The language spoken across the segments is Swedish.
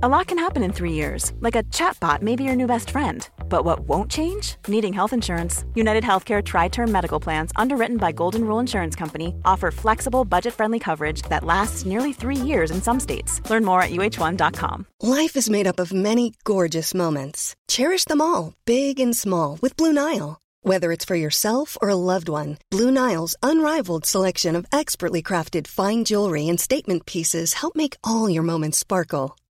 A lot can happen in three years, like a chatbot may be your new best friend. But what won't change? Needing health insurance. United Healthcare Tri Term Medical Plans, underwritten by Golden Rule Insurance Company, offer flexible, budget friendly coverage that lasts nearly three years in some states. Learn more at uh1.com. Life is made up of many gorgeous moments. Cherish them all, big and small, with Blue Nile. Whether it's for yourself or a loved one, Blue Nile's unrivaled selection of expertly crafted fine jewelry and statement pieces help make all your moments sparkle.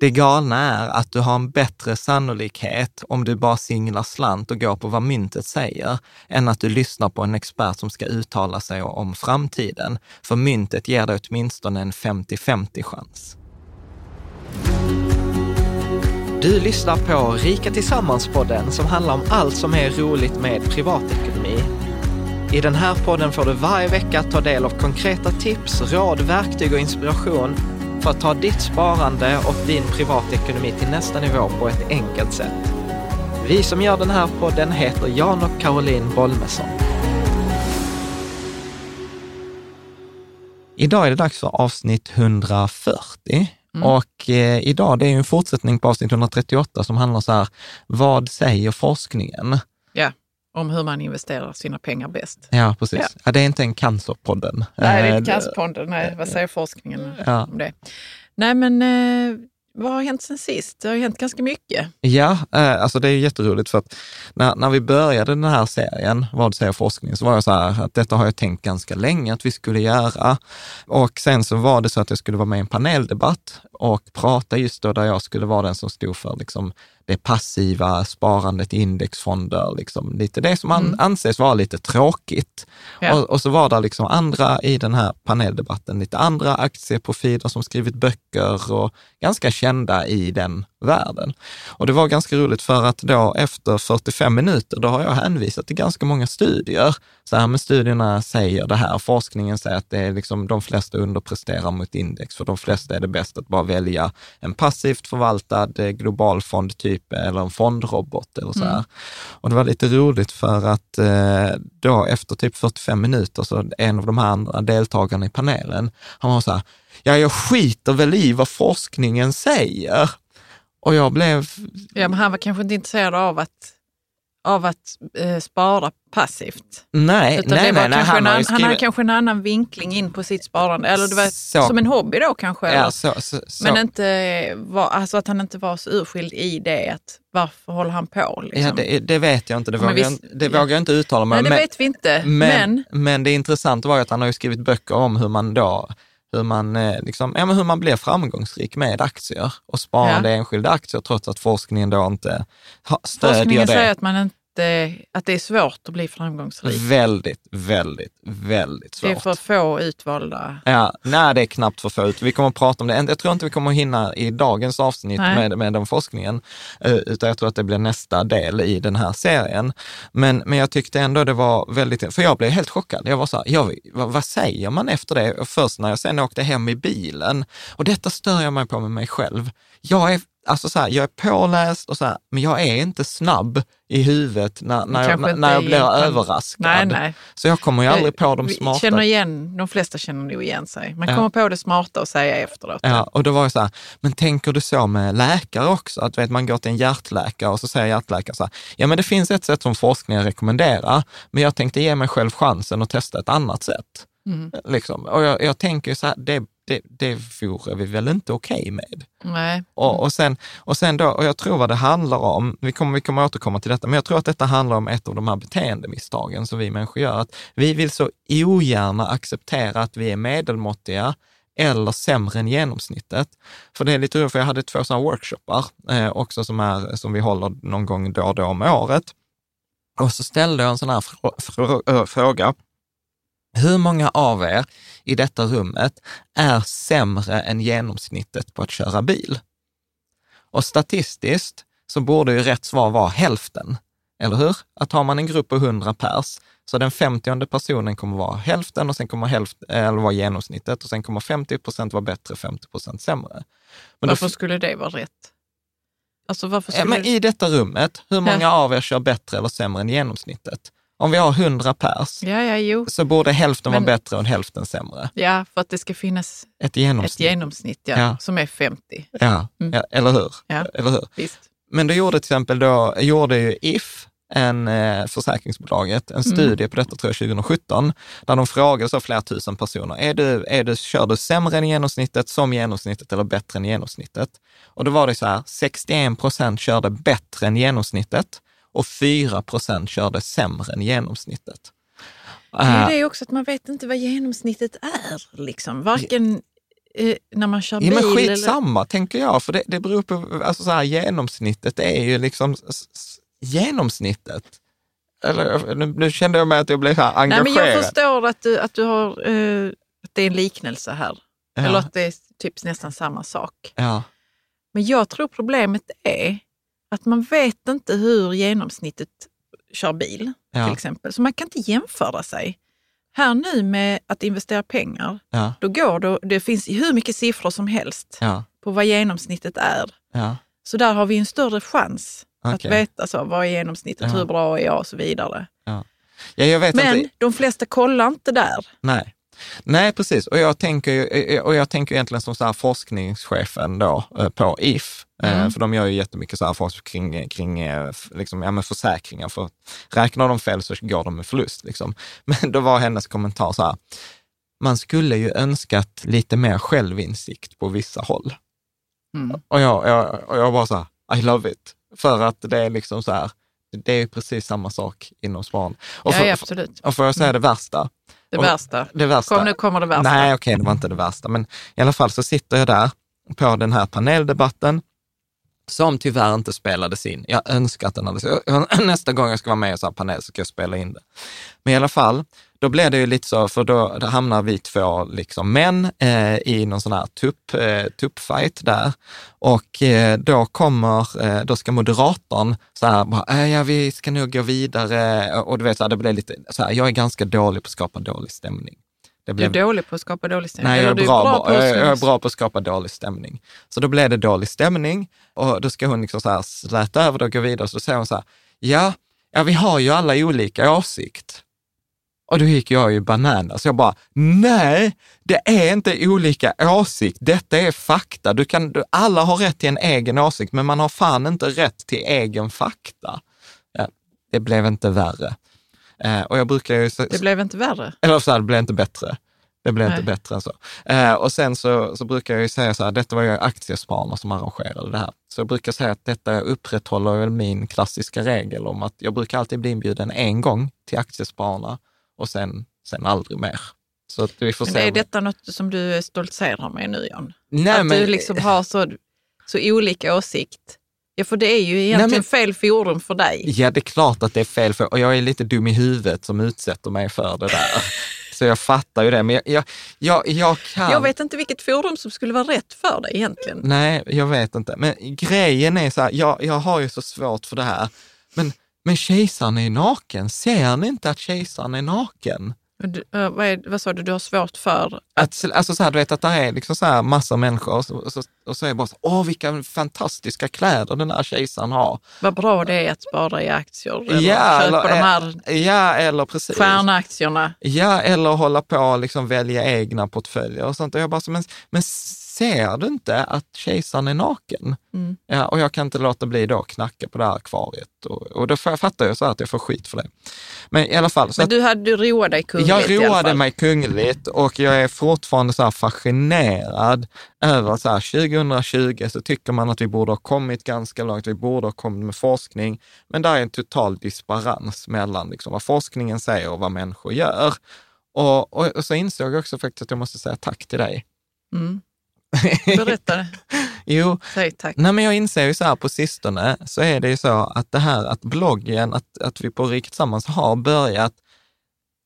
Det galna är att du har en bättre sannolikhet om du bara singlar slant och går på vad myntet säger, än att du lyssnar på en expert som ska uttala sig om framtiden. För myntet ger dig åtminstone en 50-50 chans. Du lyssnar på Rika Tillsammans-podden som handlar om allt som är roligt med privatekonomi. I den här podden får du varje vecka ta del av konkreta tips, råd, verktyg och inspiration för att ta ditt sparande och din privatekonomi till nästa nivå på ett enkelt sätt. Vi som gör den här podden heter Jan och Caroline Bolmesson. Idag är det dags för avsnitt 140. Och eh, idag, det är en fortsättning på avsnitt 138 som handlar så här, vad säger forskningen? Ja, om hur man investerar sina pengar bäst. Ja, precis. Ja. Ja. det är inte en cancerpodden. Nej, det är Eh, inte cancerfonden. Nej, vad säger forskningen Ja. om det? Nej, men eh, vad har hänt sen sist? Det har ju hänt ganska mycket. Ja, eh, alltså det är jätteroligt för att när, när vi började den här serien, Vad säger forskningen, så var jag så här att detta har jag tänkt ganska länge att vi skulle göra. Och sen så var det så att jag skulle vara med i en paneldebatt och prata just då där jag skulle vara den som stod för liksom det passiva sparandet i indexfonder, liksom lite det som an, anses vara lite tråkigt. Ja. Och, och så var det liksom andra i den här paneldebatten, lite andra aktieprofiler som skrivit böcker och ganska kända i den världen. Och det var ganska roligt för att då efter 45 minuter, då har jag hänvisat till ganska många studier. Så här, men studierna säger det här, forskningen säger att det är liksom de flesta underpresterar mot index, för de flesta är det bäst att bara välja en passivt förvaltad eh, global fond typ eller en fondrobot eller så här. Och det var lite roligt för att eh, då efter typ 45 minuter så en av de här andra deltagarna i panelen, han var så här, ja jag skiter väl i vad forskningen säger. Och jag blev, Ja, men han var kanske inte intresserad av att, av att eh, spara passivt. nej, Utan nej, nej, nej, han har an- han hade skrivit, kanske en annan vinkling in på sitt sparande. Eller det var Så. som en hobby då kanske. ja, så, så. Men inte var, alltså att han inte var så urskild i det. Att varför håller han på? Liksom? Ja, det, det vet jag inte, det, vågar, jag, visst- inte- det vågar jag inte uttala mig Nej, det men, vet vi inte. men, Men, men det intressanta var att han har skrivit böcker om hur man då hur man, eh, liksom, ja, men hur man blir framgångsrik med aktier och sparande Ja. enskilda aktier trots att forskningen då inte stödjer forskningen det. säger att, man inte, att det är svårt att bli framgångsrik. Väldigt, väldigt, väldigt Det är svårt. för få utvalda. Ja, nej, det är knappt för få. Vi kommer att prata om det. Jag tror inte vi kommer att hinna i dagens avsnitt Nej. med, med den forskningen, eh, utan jag tror att det blir nästa del i den här serien. Men, men jag tyckte ändå det var väldigt, för jag blev helt chockad. Jag var så här, jag, vad, vad säger man efter det? Och först när jag sen åkte hem i bilen, och detta stör jag mig på med mig själv. Jag är Alltså så här, jag är påläst och så här, men jag är inte snabb i huvudet när, när, jag, när jag blir egentligen. överraskad. Nej, nej. Så jag kommer ju aldrig på de smarta Känner igen, de flesta känner nog igen sig. Man Ja. kommer på det smarta och säga efteråt. Ja, och då var jag så här, men tänker du så med läkare också? Att vet, man går till en hjärtläkare och så säger hjärtläkaren så här, ja men det finns ett sätt som forskningen rekommenderar, men jag tänkte ge mig själv chansen att testa ett annat sätt. Mm. Liksom. Och jag, jag tänker så här, det, det, det vore vi väl inte okej med? Nej. Och, och, sen, och sen då, och jag tror vad det handlar om, vi kommer, vi kommer återkomma till detta, men jag tror att detta handlar om ett av de här beteendemisstagen som vi människor gör. Att vi vill så ogärna acceptera att vi är medelmåttiga eller sämre än genomsnittet. För det är lite roligt, för jag hade två sådana workshoppar eh, också som, är, som vi håller någon gång då och då om året. Och så ställde jag en sån här frå, frå, ö, fråga. Hur många av er i detta rummet är sämre än genomsnittet på att köra bil? Och statistiskt så borde ju rätt svar vara hälften, eller hur? Att har man en grupp på 100 pers Så den femtionde personen kommer vara hälften och sen kommer hälften, eller vara genomsnittet och sen kommer 50 procent vara bättre, 50 procent sämre. Men Varför då, skulle det vara rätt? Alltså varför skulle men I detta rummet, hur många av er kör bättre eller sämre än genomsnittet? Om vi har 100 pers, Ja, ja, jo. så borde hälften Men- vara bättre och hälften sämre. Ja, för att det ska finnas Ett genomsnitt. ett genomsnitt ja, Ja. som är 50. Ja, Mm. ja, eller hur? Eller hur? Visst. Men då gjorde till exempel då, gjorde ju If, en eh, försäkringsbolaget, en studie på detta tror jag 2017, där de frågade så flera tusen personer, är du, är du, kör du sämre än genomsnittet, som genomsnittet eller bättre än genomsnittet? Och då var det så här, 61 procent körde bättre än genomsnittet och 4 procent körde sämre än genomsnittet. Det är Eh, också att man vet inte vad genomsnittet är. Liksom. Varken eh, när man kör Ja, bil men eller... skitsamma, tänker jag, för det, det beror på, alltså så här, genomsnittet är ju liksom genomsnittet. Eller, nu, nu kände jag mig att jag blev här Nej, engagerad. men jag förstår att du, att du har, eh, att det är en liknelse här. Ja. Eller att det är typ nästan samma sak. Ja, Men jag tror problemet är att man vet inte hur genomsnittet kör bil, Ja. till exempel. Så man kan inte jämföra sig. Här nu med att investera pengar, ja, då går det, det finns hur mycket siffror som helst ja, på vad genomsnittet är. Så där har vi en större chans att Okej. veta så, vad är genomsnittet, hur bra är jag och så vidare. Men inte. de flesta kollar inte där. Nej. Nej, precis. Och jag tänker, ju- och jag tänker egentligen som så här forskningschefen då eh, på If, eh, Mm. för de gör ju jättemycket så här forskning kring, kring eh, liksom, ja, men försäkringar. För räknar de fel så går de med förlust. Liksom. Men då var hennes kommentar så här, man skulle ju önskat lite mer självinsikt på vissa håll. Mm. Och jag, jag, och jag bara så här, I love it. För att det är liksom så här, det är precis samma sak inom span. Och, ja, för, ja, absolut. och får jag säga det värsta? Det värsta. Det värsta. Kom, nu kommer det värsta. Nej, okej, det var inte det värsta. Men i alla fall så sitter jag där på den här paneldebatten som tyvärr inte spelades in. Jag önskar att den hade... Nästa gång jag ska vara med i en sån här panel så ska jag spela in det. Men i alla fall, då blev det ju lite så, för då, då hamnar vi två liksom män eh, i någon sån här tupp, eh, tuppfight där. Och eh, då kommer, eh, då ska moderatorn så här, bara, äh, ja vi ska nog gå vidare. Och, du vet, så här, det blev lite så här, jag är ganska dålig på att skapa dålig stämning. Det Du är blev, dålig på att skapa dålig stämning. Nej, jag är, Eller du bra, på jag, är- jag är bra på att skapa dålig stämning. Så då blev det dålig stämning och då ska hon liksom så här släta över det och gå vidare. Så säger hon så här, ja, ja vi har ju alla olika åsikt. Och då gick jag ju bananas. Jag bara, nej, det är inte olika åsikt. Detta är fakta. Du kan, du, alla har rätt till en egen åsikt, men man har fan inte rätt till egen fakta. Ja, det blev inte värre. Eh, och jag brukar ju... Det blev inte värre. Eller så här, det blev inte bättre. Det blev inte Nej. bättre än så. Eh, och sen så, så brukar jag ju säga så här, detta var ju aktiespararna som arrangerade det här. Så jag brukar säga att detta upprätthåller väl min klassiska regel om att jag brukar alltid bli inbjuden en gång till aktiespararna och sen, sen aldrig mer. Så att vi får Men är detta något som du stoltserar med nu, Jan? Nej, att men, du liksom har så, så olika åsikt? Ja, för det är ju egentligen men- fel forum för dig. Ja, det är klart att det är fel, för, och jag är lite dum i huvudet som utsätter mig för det där. så jag fattar ju det, men jag, jag, jag, jag kan... Jag vet inte vilket forum som skulle vara rätt för dig egentligen. Nej, jag vet inte. Men grejen är så här, jag, jag har ju så svårt för det här. Men, men kejsaren är naken. Ser ni inte att kejsaren är naken? Du, eh, vad, är, vad sa du, du har svårt för? Att, alltså så här, du vet att det är liksom så här massor människor och så, och så, och så är det bara så, åh vilka fantastiska kläder den här kejsaren har. Vad bra det är att spara i aktier eller Ja, köpa eller- de här Ja, eller precis. stjärnaktierna. Ja, eller hålla på och liksom välja egna portföljer och sånt. Och jag bara så, men, men ser du inte att kejsaren är naken? Mm. Ja, och jag kan inte låta bli då att knacka på det här akvariet. Och, och då jag, fattar jag så att jag får skit för det. Men i alla fall, så Men du, hade, du roade dig kungligt jag roade mig kungligt och jag är fortfarande så fascinerad över så här, 2020 så tycker man att vi borde ha kommit ganska långt, vi borde ha kommit med forskning, men där är en total disparans mellan liksom vad forskningen säger och vad människor gör. Och, och, och så insåg jag också faktiskt att jag måste säga tack till dig. Mm. Berätta, Jo, säg tack. Nej, men jag inser ju så här på sistone, så är det ju så att det här att bloggen, att, att vi på Riket Tillsammans har börjat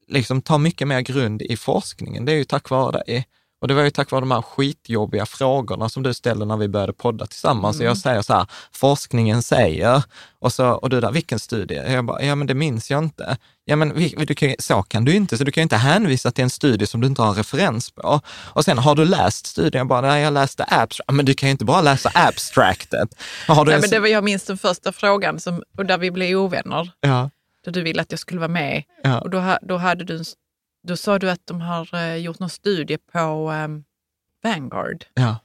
liksom ta mycket mer grund i forskningen. Det är ju tack vare dig. Och det var ju tack vare de här skitjobbiga frågorna som du ställde när vi började podda tillsammans. Mm. Och jag säger så här, forskningen säger, och, så, och du där, vilken studie? Jag bara, ja men det minns jag inte. Ja men du kan, så kan du inte, så du kan ju inte hänvisa till en studie som du inte har referens på. Och sen, har du läst studien? Jag bara, nej jag läste abstract. Men du kan ju inte bara läsa abstractet. Har du nej, men det var, jag minns den första frågan som, och där vi blev ovänner. Ja. Då du ville att jag skulle vara med. Ja. Och då, då, hade du, då sa du att de har eh, gjort någon studie på um, Vanguard. Ja.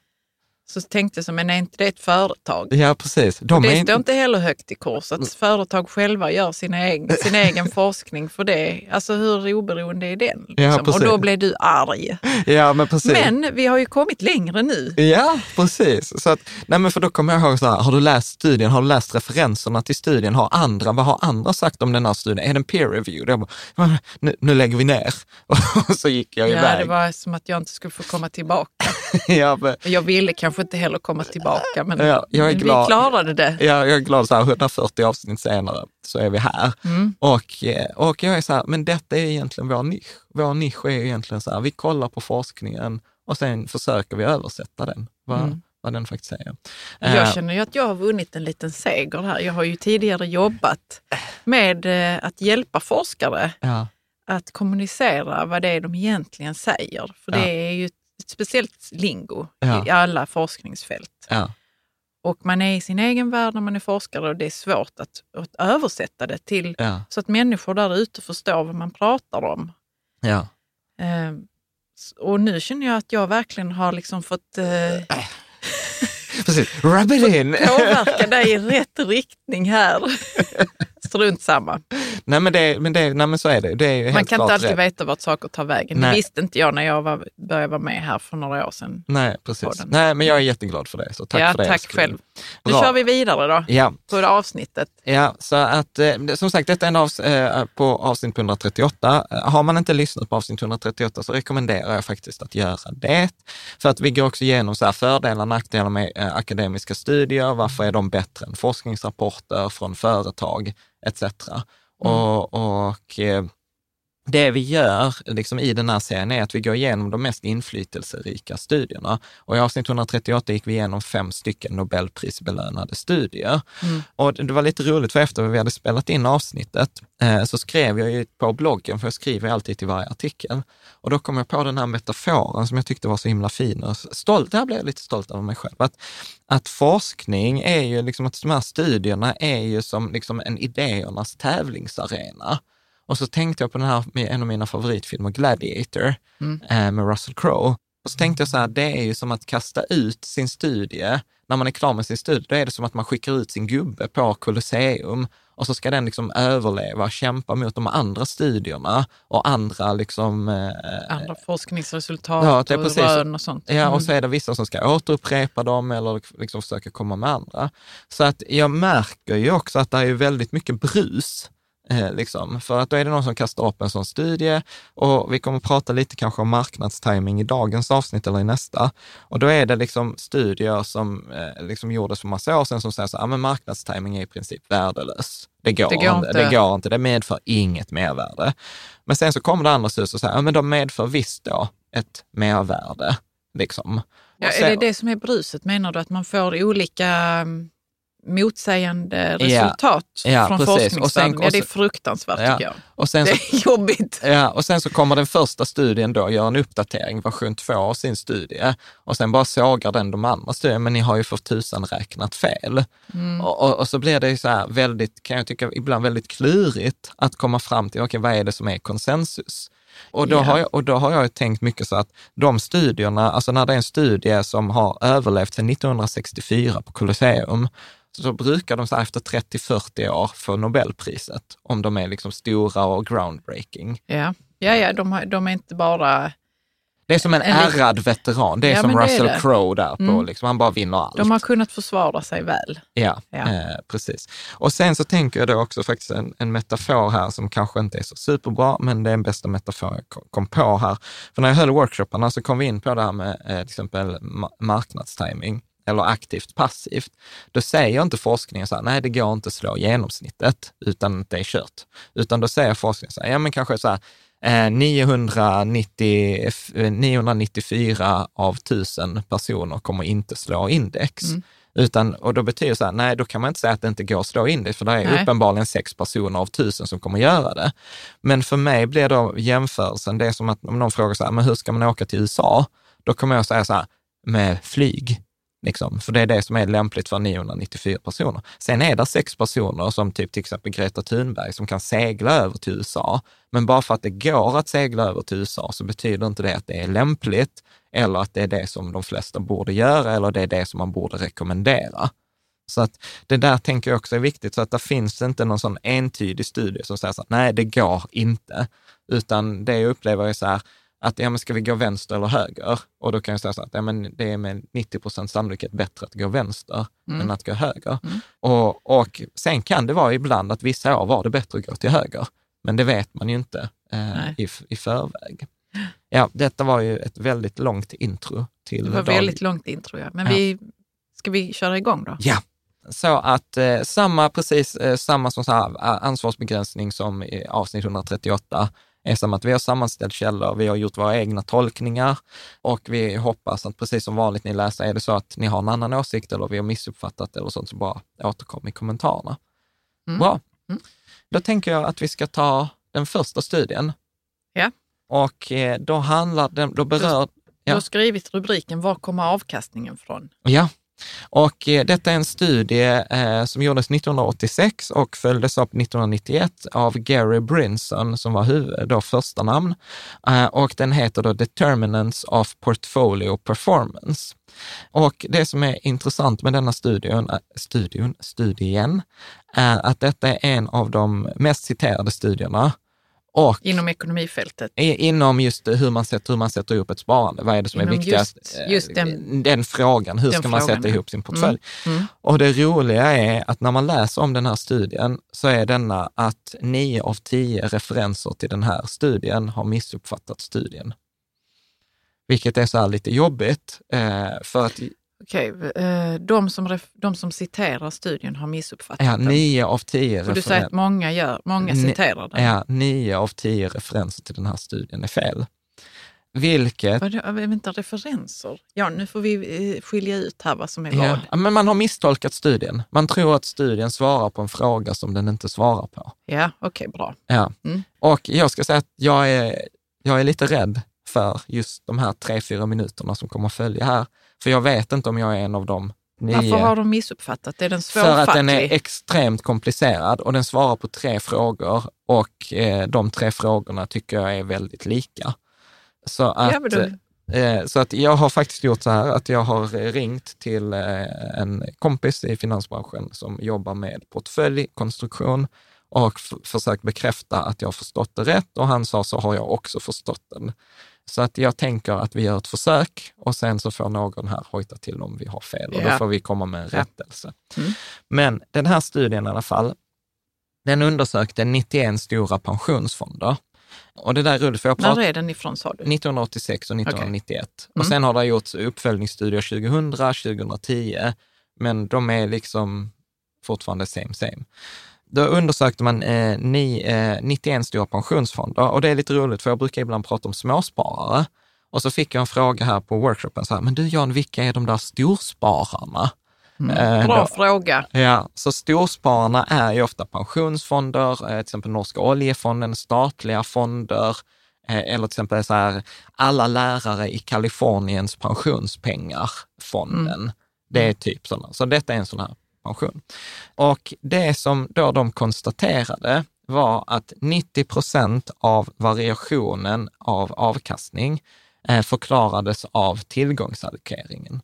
Så tänkte jag, men är inte det ett företag? Ja, precis. De det står inte heller högt i kurs att företag själva gör sina egen, sin egen forskning för det. Alltså hur oberoende är den? Liksom? Ja, och då blev du arg. Ja, men precis. Men vi har ju kommit längre nu. Ja, precis. Så att, nej men för då kommer jag ihåg så här, har du läst studien, har du läst referenserna till studien? Har andra, vad har andra sagt om den här studien? Är den peer review? Jag bara, nu, nu lägger vi ner. Och så gick jag ja, iväg. Ja, det var som att jag inte skulle få komma tillbaka. ja, men... Jag ville kanske inte heller komma tillbaka, men ja, jag är glad. vi klarade det. Ja, jag är glad, så här, 140 avsnitt senare så är vi här. Mm. Och, eh, och jag är så här, men detta är egentligen vår nisch. Vår nisch är egentligen så här, vi kollar på forskningen och sen försöker vi översätta den, vad, mm. vad den faktiskt säger. Jag eh, känner ju att jag har vunnit en liten seger här. Jag har ju tidigare jobbat med eh, att hjälpa forskare ja. att kommunicera vad det är de egentligen säger. För det är ju speciellt lingo ja. i alla forskningsfält. Ja. Och man är i sin egen värld när man är forskare och det är svårt att, att översätta det till ja. så att människor där ute förstår vad man pratar om. Ja. Eh, och nu känner jag att jag verkligen har liksom fått eh, Precis, rub it in. påverka dig i rätt riktning här. Strunt samma. Nej men, det, men, det, nej men så är det. det är Man kan inte alltid rätt. veta vart saker tar vägen. Nej. Det visste inte jag när jag var, började vara med här för några år sedan. Nej, precis. Nej, men jag är jätteglad för det. Så tack ja, för det. Tack själv. Nu Bra. kör vi vidare då, ja. på det avsnittet. Ja, så att eh, som sagt, detta är en av, eh, på avsnitt 138. Har man inte lyssnat på avsnitt 138 så rekommenderar jag faktiskt att göra det. För att vi går också igenom så här fördelar och nackdelar med eh, akademiska studier. Varför är de bättre än forskningsrapporter från företag etc. Mm. Och, och det vi gör liksom i den här serien är att vi går igenom de mest inflytelserika studierna. Och i avsnitt 138 gick vi igenom fem stycken Nobelprisbelönade studier. Mm. Och det var lite roligt, för efter vi hade spelat in avsnittet eh, så skrev jag ju på bloggen, för jag skriver alltid till varje artikel. Och då kom jag på den här metaforen som jag tyckte var så himla fin och stolt. Där blev jag lite stolt över mig själv. Att, att forskning är ju, liksom att de här studierna är ju som liksom en idéernas tävlingsarena. Och så tänkte jag på den här, en av mina favoritfilmer, Gladiator, mm. eh, med Russell Crowe. Och så tänkte jag så här, det är ju som att kasta ut sin studie. När man är klar med sin studie, då är det som att man skickar ut sin gubbe på Colosseum och så ska den liksom överleva, kämpa mot de andra studierna och andra liksom... Eh, andra forskningsresultat ja, och rön och sånt. Ja, mm. och så är det vissa som ska återupprepa dem eller liksom försöka komma med andra. Så att jag märker ju också att det är väldigt mycket brus Eh, liksom. För att då är det någon som kastar upp en sån studie och vi kommer att prata lite kanske om marknadstiming i dagens avsnitt eller i nästa. Och då är det liksom studier som eh, liksom gjordes för massa år sedan som säger så här, men marknadstiming är i princip värdelös. Det går, det går inte. inte. Det går inte, det medför inget mervärde. Men sen så kommer det andra studier och säger, ja men de medför visst då ett mervärde. Liksom. Ja, är det det som är bruset? Menar du att man får olika mm, motsägande resultat ja, från forskningsvärlden. Ja, det är fruktansvärt ja, tycker jag. Och sen det är jobbigt. Ja, och sen så kommer den första studien då göra en uppdatering, version 2 av sin studie och sen bara sågar den de andra studierna, men ni har ju för tusan räknat fel. Mm. Och, och, och, så blir det ju så här väldigt, kan jag tycka, ibland väldigt klurigt att komma fram till, okej, okay, vad är det som är konsensus? Och då, yeah. har jag, och då har jag tänkt mycket så att de studierna, alltså när det är en studie som har överlevt sedan 1964 på Colosseum, så brukar de så efter 30-40 år få Nobelpriset om de är liksom stora och groundbreaking. Ja, ja, ja de, de är inte bara... Det är som en, en ärrad veteran. Det är ja, som Russell Crowe där på, mm. liksom, han bara vinner allt. De har kunnat försvara sig väl. Ja, ja. Eh, precis. Och sen så tänker jag då också faktiskt en, en, metafor här som kanske inte är så superbra, men det är den bästa metafor jag kom på här. För när jag höll workshopparna så kom vi in på det här med eh, till exempel marknadstiming eller aktivt passivt, då säger inte forskningen så här, nej det går inte att slå genomsnittet utan det är kört. Utan då säger forskningen så här, ja men kanske så här, Eh, 990, eh, 994 av 1000 personer kommer inte slå index. Mm. Utan, och då betyder det så här, nej då kan man inte säga att det inte går att slå index, för det är Nej. uppenbarligen sex personer av tusen som kommer göra det. Men för mig blir då jämförelsen, det är som att om någon frågar så här, men hur ska man åka till USA? Då kommer jag säga så här, med flyg. Liksom, för det är det som är lämpligt för 994 personer. Sen är det sex personer, som typ till exempel Greta Thunberg, som kan segla över till USA. Men bara för att det går att segla över till USA så betyder inte det att det är lämpligt eller att det är det som de flesta borde göra eller det är det som man borde rekommendera. Så att det där tänker jag också är viktigt, så att det finns inte någon sån entydig studie som säger så att nej, det går inte. Utan det jag upplever är så här, att ja, men ska vi gå vänster eller höger? Och då kan jag säga så att ja, men det är med 90 procent sannolikhet bättre att gå vänster än att gå höger. Och, och sen kan det vara ibland att vissa år var det bättre att gå till höger, men det vet man ju inte eh, i, i förväg. Ja, detta var ju ett väldigt långt intro till Det var dag- väldigt långt intro, ja. Men Ja. vi, ska vi köra igång då? Ja, så att eh, samma, precis eh, samma som så här, a- ansvarsbegränsning som i avsnitt 138 är som att vi har sammanställt källor, vi har gjort våra egna tolkningar och vi hoppas att precis som vanligt ni läser, är det så att ni har en annan åsikt eller vi har missuppfattat eller sånt, så bara återkom i kommentarerna. Mm. Bra. Mm. Då tänker jag att vi ska ta den första studien. Ja. Och eh, då handlar den, då berör, Du Ja. har skrivit rubriken Var kommer avkastningen från? Ja, och eh, detta är en studie eh, som gjordes 1986 och följdes upp 1991 av Gary Brinson som var huvud, då första namn. Eh, och den heter då Determinants of Portfolio Performance. Och det som är intressant med denna studien, studion, studien är att detta är en av de mest citerade studierna och Inom ekonomifältet. Inom just hur man sätter, hur man sätter ihop ett sparande. Vad är det som är Inom viktigast? just- just den- den frågan. Hur den ska man frågan, sätta ihop sin portfölj? Mm. Och det roliga är att när man läser om den här studien så är denna att nio av tio referenser till den här studien har missuppfattat studien. Vilket är så här lite jobbigt, eh, för att Okej, eh, de, som de som citerar studien har missuppfattat ja, den. nio av tio För du säger att många, gör, många Ni- citerar den. ja, nio av tio referenser till den här studien är fel. Vilket Vadå, jag vet inte, referenser? Ja, nu får vi eh, skilja ut här vad som är vad. Ja, men man har misstolkat studien. Man tror att studien svarar på en fråga som den inte svarar på. Ja, okej, bra. Ja. Mm. Och jag ska säga att jag är, jag är lite rädd för just de här tre, fyra minuterna som kommer att följa här. För jag vet inte om jag är en av de nio. Varför har de missuppfattat? Är den för att den är svårfattlig? extremt komplicerad och den svarar på tre frågor och eh, de tre frågorna tycker jag är väldigt lika. Så att, Ja, eh, så att jag har faktiskt gjort så här att jag har ringt till eh, en kompis i finansbranschen som jobbar med portföljkonstruktion och försökt bekräfta att jag har förstått det rätt och han sa så har jag också förstått den. Så att jag tänker att vi gör ett försök och sen så får någon här hojta till om vi har fel och då Ja. får vi komma med en rättelse. Mm. Men den här studien i alla fall, den undersökte 91 stora pensionsfonder. Och det där för jag När pratar är den ifrån sa du? 1986 och 1991. Och Mm. sen har det gjorts uppföljningsstudier 2000, 2010, men de är liksom fortfarande same same. Då undersökte man eh, ni, eh, 91 stora pensionsfonder och det är lite roligt för jag brukar ibland prata om småsparare. Och så fick jag en fråga här på workshopen, så här, men du Jan, vilka är de där storspararna? Eh, Bra då- fråga. Ja, så storspararna är ju ofta pensionsfonder, eh, till exempel Norska oljefonden, statliga fonder, eh, eller till exempel så här, alla lärare i Kaliforniens pensionspengar-fonden. Det är typ sådana. Så detta är en sån här pension. Och det som då de konstaterade var att 90 procent av variationen av avkastning eh, förklarades av tillgångsallokeringen.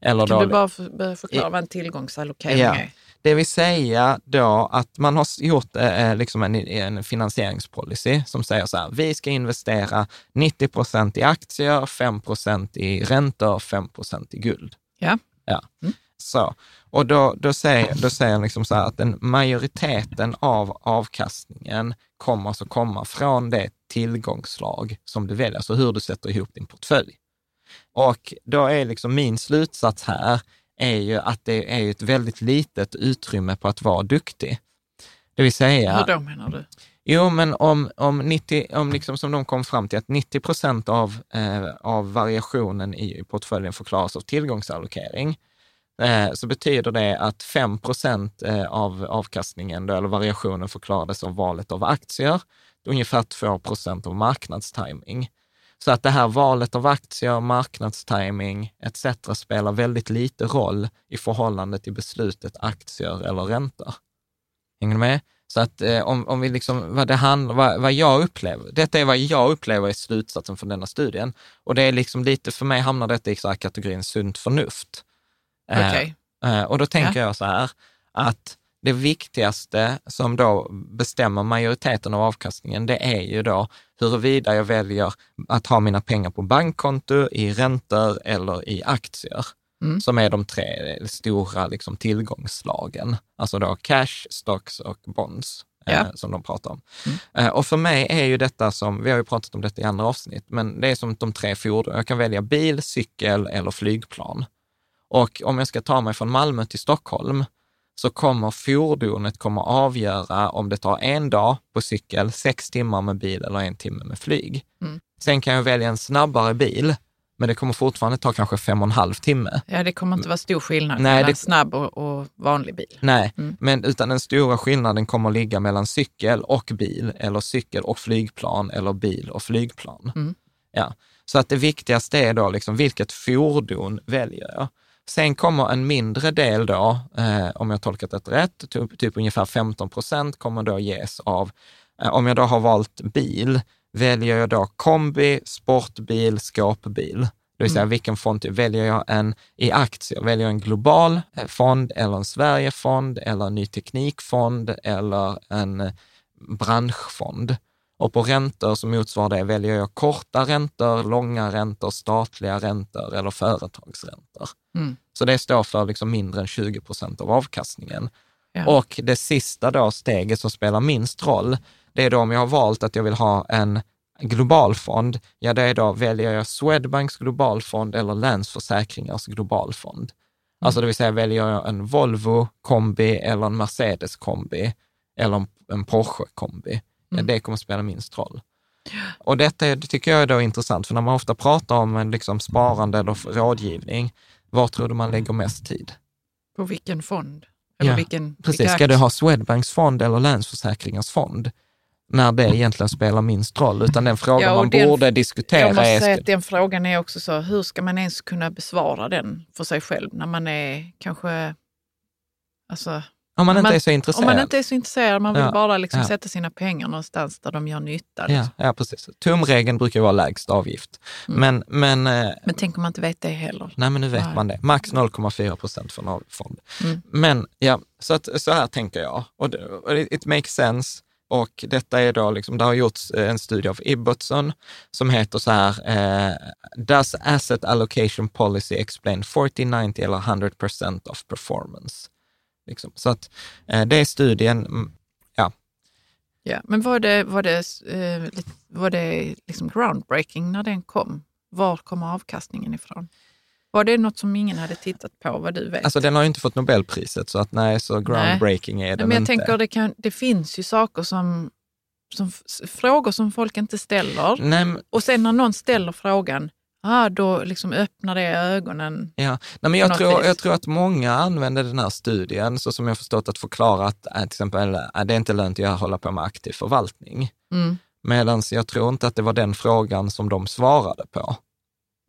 Eller Kan då, du bara förklara vad en tillgångsallokering Ja. är? det vill säga då att man har gjort eh, liksom en, en finansieringspolicy som säger så här, vi ska investera 90 procent i aktier, 5 procent i räntor, 5 procent i guld. Ja. Ja. Mm. Så, och då, då säger, då säger jag liksom så här att den majoriteten av avkastningen kommer alltså komma från det tillgångslag som du väljer, alltså hur du sätter ihop din portfölj. Och då är liksom min slutsats här är ju att det är ett väldigt litet utrymme på att vara duktig. Det vill säga, Hur då menar du? Jo, men om, om, 90, om liksom som de kom fram till att 90 procent av, eh, av variationen i portföljen förklaras av tillgångsallokering, Eh, så betyder det att 5 procent eh, av avkastningen, då, eller variationen, förklarades av valet av aktier, ungefär 2 procent av marknadstiming. Så att det här valet av aktier, marknadstiming etc. spelar väldigt lite roll i förhållande till beslutet aktier eller ränta. Hänger du med? Så att eh, om, om vi liksom, vad det handlar, vad, vad jag upplever, detta är vad jag upplever är slutsatsen från denna studien. Och det är liksom lite, för mig hamnar detta i så här kategorin sunt förnuft. Eh, eh, och då tänker jag så här, att det viktigaste som då bestämmer majoriteten av avkastningen, det är ju då huruvida jag väljer att ha mina pengar på bankkonto, i räntor eller i aktier, Mm. som är de tre stora liksom, tillgångsslagen. Alltså då cash, stocks och bonds. eh, Ja. som de pratar om. Mm. Eh, och för mig är ju detta som, vi har ju pratat om detta i andra avsnitt, men det är som de tre fordon. Jag kan välja bil, cykel eller flygplan. Och om jag ska ta mig från Malmö till Stockholm, så kommer fordonet kommer avgöra om det tar en dag på cykel, sex timmar med bil eller en timme med flyg. Mm. Sen kan jag välja en snabbare bil, men det kommer fortfarande ta kanske fem och en halv timme. Ja, det kommer inte vara stor skillnad Nej, mellan det- snabb och, och vanlig bil. Nej, Mm. men utan den stora skillnaden kommer ligga mellan cykel och bil, eller cykel och flygplan, eller bil och flygplan. Mm. Ja. Så att det viktigaste är då liksom, vilket fordon väljer jag? Sen kommer en mindre del då, eh, om jag tolkat det rätt, typ, typ ungefär 15 procent kommer då ges av, eh, om jag då har valt bil, väljer jag då kombi, sportbil, skåpbil. Det vill säga vilken fond väljer jag en i aktier? Väljer jag en global eh, fond eller en Sverigefond eller en ny teknikfond eller en eh, branschfond? Och på räntor som motsvarar det väljer jag korta räntor, långa räntor, statliga räntor eller företagsräntor. Mm. Så det står för liksom mindre än 20 procent av avkastningen. Ja. Och det sista då steget som spelar minst roll, det är då om jag har valt att jag vill ha en global fond, ja det är då väljer jag Swedbanks globalfond eller Länsförsäkringars globalfond. Alltså det vill säga väljer jag en Volvo kombi eller en Mercedes kombi eller en, Porsche kombi, Mm. det kommer spela minst roll. Och detta är- det tycker jag är då intressant, för när man ofta pratar om liksom sparande eller rådgivning, var tror du man lägger mest tid? På vilken fond? Eller Ja, vilken, Precis, vilka ska du ha Swedbanks fond eller Länsförsäkringars fond? När det egentligen spelar minst roll, utan den frågan Ja, man den- borde Jag diskutera måste är... säga att den frågan är också så, hur ska man ens kunna besvara den för sig själv när man är kanske, alltså, om man inte man- är så intresserad. om man inte är så intresserad, man vill Ja, bara liksom ja. sätta sina pengar någonstans där de gör nytta. ja, Liksom. ja, precis. Tumregeln brukar vara lägst avgift. Mm. Men, men, eh, Men tänk om man inte vet det heller. nej, men nu vet Nej. man det. Max 0,4 procent för en av- fond. Mm. Men ja, så, att, så här tänker jag. Och det, it makes sense. Och detta är då, liksom, det har gjorts eh, en studie av Ibbotson som heter så här, eh, Does asset allocation policy explain 40, 90 eller 100 percent of performance? Liksom. Så att eh, det är studien, mm, Ja, men var det, var det, eh, var det liksom groundbreaking när den kom? Var kommer avkastningen ifrån? Var det något som ingen hade tittat på, vad du vet? alltså den har ju inte fått Nobelpriset, så att nej, så groundbreaking är Nej, den men jag inte. tänker det, kan, det finns ju saker som, som frågor som folk inte ställer. Nej, men- Och sen när någon ställer frågan, ah, då liksom öppnar det ögonen. Ja, Nej, men jag, tror, vis. jag tror att många använder den här studien, så som jag förstått att förklara att äh, till exempel, äh, det är inte lönt att hålla på med aktiv förvaltning. Mm. Medan jag tror inte att det var den frågan som de svarade på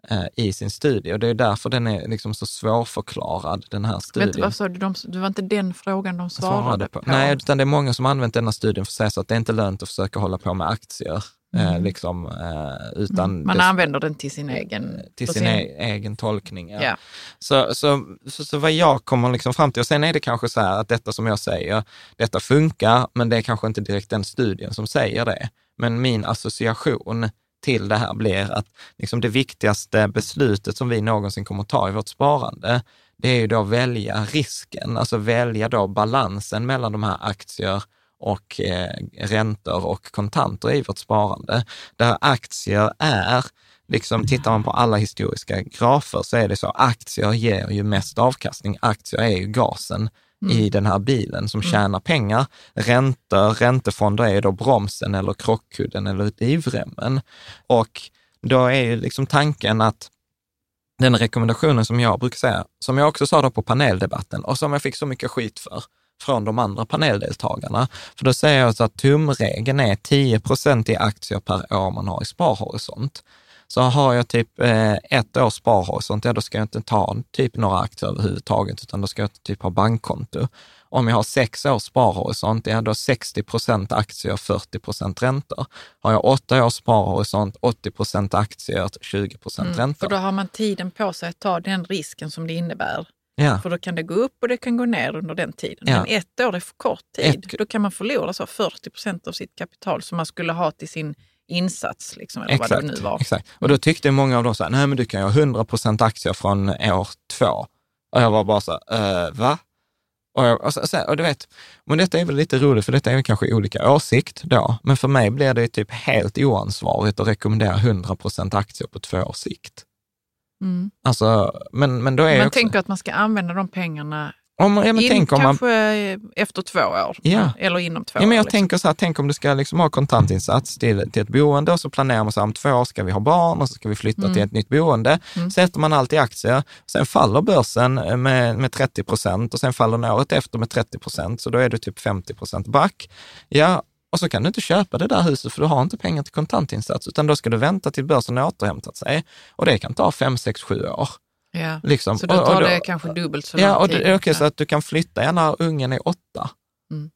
eh, i sin studie. Och det är därför den är liksom så svårförklarad, den här studien. Du vad sa du? De, det var inte den frågan de svarade, på. Nej, utan det är många som använt denna studien för att säga så att det är inte lönt att försöka hålla på med aktier. Eh, Mm. liksom, eh, utan. Man det- använder den till sin egen... till för sin, e- egen tolkning. Ja. Ja. Så, så, så, så vad jag kommer liksom fram till, och sen är det kanske så här att detta som jag säger, detta funkar, men det är kanske inte direkt den studien som säger det. Men min association till det här blir att liksom det viktigaste beslutet som vi någonsin kommer ta i vårt sparande, det är ju då att välja risken, alltså välja då balansen mellan de här aktier och eh, räntor och kontanter i vårt sparande. Där aktier är liksom tittar man på alla historiska grafer så är det så, aktier ger ju mest avkastning. Aktier är ju gasen i den här bilen som tjänar pengar. Räntor, räntefonder är ju då bromsen eller krockkudden eller livremmen. Och då är ju liksom tanken att den rekommendationen som jag brukar säga, som jag också sa då på paneldebatten och som jag fick så mycket skit för från de andra paneldeltagarna. För då säger jag så att tumregeln är 10 procent i aktier per år man har i sparhorisont. Så har jag typ eh, ett års sparhorisont, ja då ska jag inte ta typ några aktier överhuvudtaget, utan då ska jag typ ha bankkonto. Om jag har sex års sparhorisont, ja då 60 procent aktier, 40 procent räntor. Har jag åtta års sparhorisont, 80 procent aktier, 20 procent Mm, räntor. för då har man tiden på sig att ta den risken som det innebär. Ja. För då kan det gå upp och det kan gå ner under den tiden. Ja. Men ett år är för kort tid. Ett- Då kan man förlora så 40 procent av sitt kapital som man skulle ha till sin insats. Liksom, eller vad det nu var. Exakt. Och då tyckte många av dem så här, nej men du kan ju ha 100 procent aktier från år två. Och jag var bara så här, eh, va? Och, jag, och, så, och du vet, men detta är väl lite roligt, för detta är väl kanske olika åsikt då, men för mig blir det typ helt oansvarigt att rekommendera 100 procent aktier på två års sikt. Mm. Alltså, men, men då är Man också, tänker att man ska använda de pengarna om, ja, men in, tänk om man, kanske efter två år. Ja. Eller inom två Ja, men jag år. liksom. tänker så här, tänk om du ska liksom ha kontantinsats till, till ett boende och så planerar man så här, om två år ska vi ha barn och så ska vi flytta Mm. till ett nytt boende. Sätter man allt i aktier, sen faller börsen med, med 30 procent och sen faller den året efter med 30 procent, så då är du typ 50 procent back. Ja, och så kan du inte köpa det där huset för du har inte pengar till kontantinsats, utan då ska du vänta till börsen har återhämtat sig. Och det kan ta fem, sex, sju år. Ja. Liksom. Så då Och- och tar det kanske dubbelt så lång Ja, och tid. okej så att du kan flytta när ungen är åtta. Mm.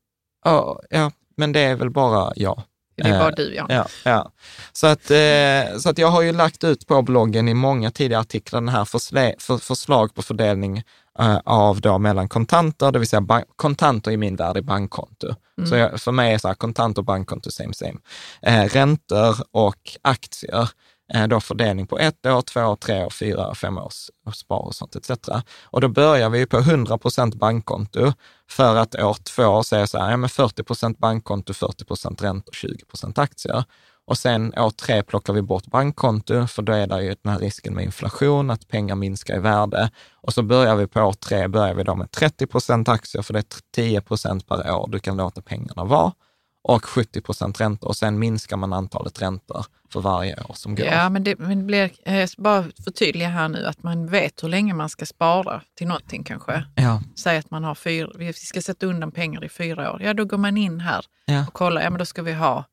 Ja, ja, men det är väl bara jag. Det är bara Eh, du, ja. Ja, ja. Så, att, eh, så att jag har ju lagt ut på bloggen i många tidigare artiklar den här försle, för, förslag på fördelning av då mellan kontanter, det vill säga kontanter i min värld är bankkonto. Så jag, för mig är så här, kontant och bankkonto same same. Eh, räntor och aktier, eh, då fördelning på ett år, två år, tre år, fyra år, fem års spar och sånt etc. Och då börjar vi på 100 procent bankkonto för att år två säga så här, ja men 40 procent bankkonto, 40 procent räntor, 20 procent aktier. Och sen år tre plockar vi bort bankkonto, för då är det ju den här risken med inflation, att pengar minskar i värde. Och så börjar vi på år tre, börjar vi då med 30 procent aktier, för det är 10 procent per år du kan låta pengarna vara. Och 70 procent räntor. Och sen minskar man antalet räntor för varje år som går. Ja, men det, men det blir, eh, bara förtydliga här nu att man vet hur länge man ska spara till någonting kanske. Ja, Säg att man har fyra, vi ska sätta undan pengar i fyra år. Ja, då går man in här ja. och kollar, ja men då ska vi ha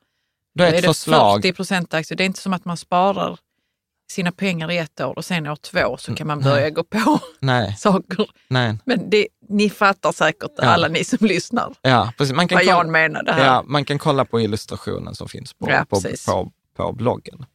Då är är ett det förslag, 40 procent aktier. Det är inte som att man sparar sina pengar i ett år och sen år två så kan man börja gå på nej, saker. nej, Men det, ni fattar säkert, Ja. alla ni som lyssnar, ja, precis. Man kan, vad kolla, Jan menade här. ja, man kan kolla på illustrationen som finns på, Ja, på, på, på bloggen.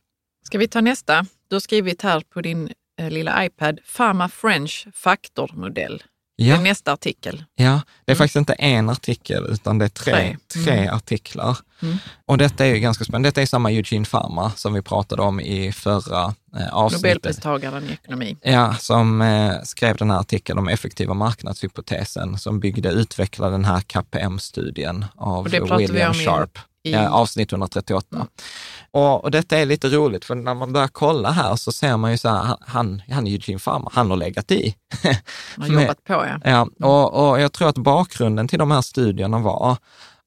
Ska vi ta nästa? Du har skrivit här på din eh, lilla iPad, Pharma French faktormodell. Det Ja. är nästa artikel. Ja, det är faktiskt inte en artikel, utan det är tre, Tre. tre, Mm. artiklar. Mm. Och detta är ju ganska spännande. Detta är samma Eugene Pharma som vi pratade om i förra eh, avsnittet. Nobelpristagaren i ekonomi. Ja, som eh, skrev den här artikeln om effektiva marknadshypotesen, som byggde, utvecklade den här KPM-studien av det William Sharp. I- avsnitt 138. Mm. Och, och detta är lite roligt, för när man börjar kolla här så ser man ju så här, han, han är Eugene Pharma, han har legat i. har med- jobbat på, ja. Ja, och, och jag tror att bakgrunden till de här studierna var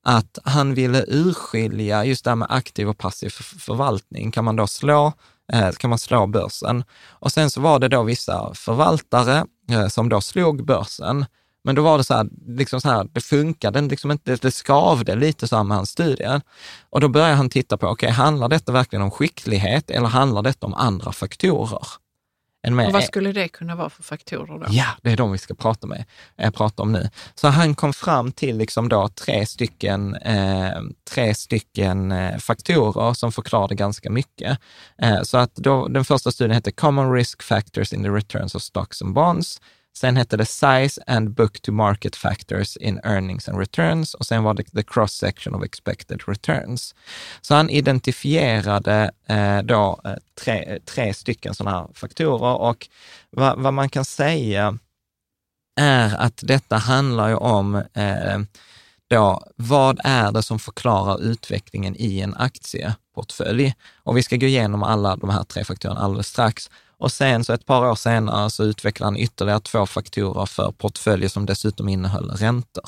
att han ville urskilja just det här med aktiv och passiv för- förvaltning. Kan man då slå, eh, kan man slå börsen? Och sen så var det då vissa förvaltare eh, som då slog börsen. Men då var det så här, liksom så här det funkade liksom inte, det skavde lite så här med hans studie. Och då började han titta på, okej, handlar detta verkligen om skicklighet eller handlar detta om andra faktorer? Och vad skulle det kunna vara för faktorer då? Ja, det är de vi ska prata, med, eh, prata om nu. Så han kom fram till liksom då tre stycken, eh, tre stycken eh, faktorer som förklarade ganska mycket. Eh, så att då, den första studien hette Common Risk Factors in the Returns of Stocks and Bonds. Sen hette det Size and Book to Market Factors in Earnings and Returns och sen var det The Cross Section of Expected Returns. Så han identifierade eh, då eh, tre, tre stycken sådana här faktorer och vad, vad man kan säga är att detta handlar ju om eh, då, vad är det som förklarar utvecklingen i en aktieportfölj? Och vi ska gå igenom alla de här tre faktorerna alldeles strax. Och sen så ett par år senare så utvecklade han ytterligare två faktorer för portföljer som dessutom innehöll räntor.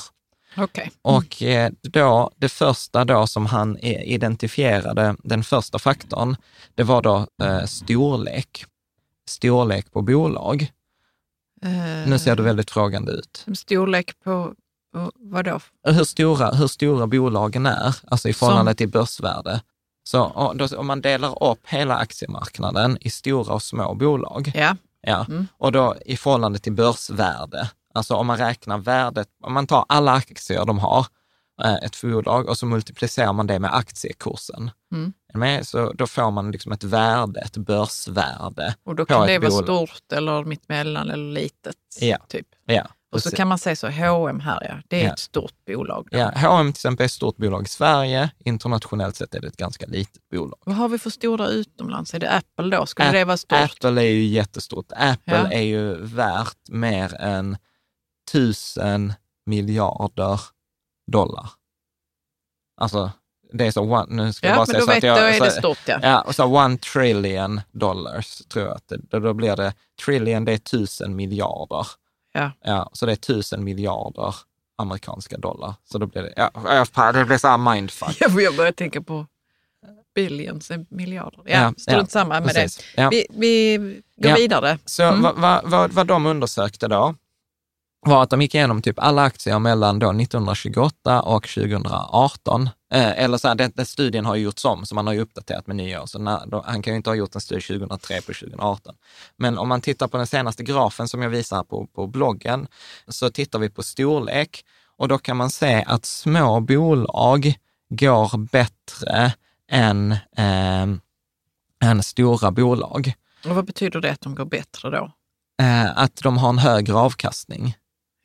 Okej. Och eh, då, det första då som han identifierade, den första faktorn, det var då eh, storlek. Storlek på bolag. Eh, Nu ser du väldigt frågande ut. Storlek på, på vadå? Hur stora, hur stora bolagen är, alltså i förhållande Som- till börsvärde. Så då, om man delar upp hela aktiemarknaden i stora och små bolag, Ja, ja, Mm. och då i förhållande till börsvärde, alltså om man räknar värdet, om man tar alla aktier de har, eh, ett bolag, och så multiplicerar man det med aktiekursen. Mm. Så då får man liksom ett värde, ett börsvärde. och då kan det vara bolag. stort eller mittemellan eller litet. Ja. Typ. Ja, Och så kan man säga så, H&M här ja, det är Ja. ett stort bolag. då. Ja, H&M till exempel är ett stort bolag i Sverige. Internationellt sett är det ett ganska litet bolag. Vad har vi för stora utomlands? Är det Apple då? Skulle Ap- det vara stort? Apple är ju jättestort. Apple Ja. är ju värt mer än tusen miljarder dollar. Alltså, det är så, one, nu ska jag ja, bara men säga då, så vet, att då jag... är det stort ja. Ja, och så one trillion dollars tror jag att det, då- då blir det, trillion det är tusen miljarder. Ja. Ja, så det är tusen miljarder amerikanska dollar. Så då blir det, ja, ja, det blir så här mindfuck. Jag jag börjar tänka på billions, eh, miljarder. Ja, Ja, strunt ja, samma med Precis. det. Ja. Vi, vi går Ja. vidare. Så Mm. vad, vad, vad, vad de undersökte då, var att de gick igenom typ alla aktier mellan då 1928 och 2018. Eh, eller så här, den, den studien har ju gjorts om, så man har ju uppdaterat med nya år. Så när, då, han kan ju inte ha gjort en studie 2003 på 2018. Men om man tittar på den senaste grafen som jag visar på, på bloggen, så tittar vi på storlek och då kan man se att små bolag går bättre än, eh, än stora bolag. Och vad betyder det att de går bättre då? Eh, att de har en högre avkastning.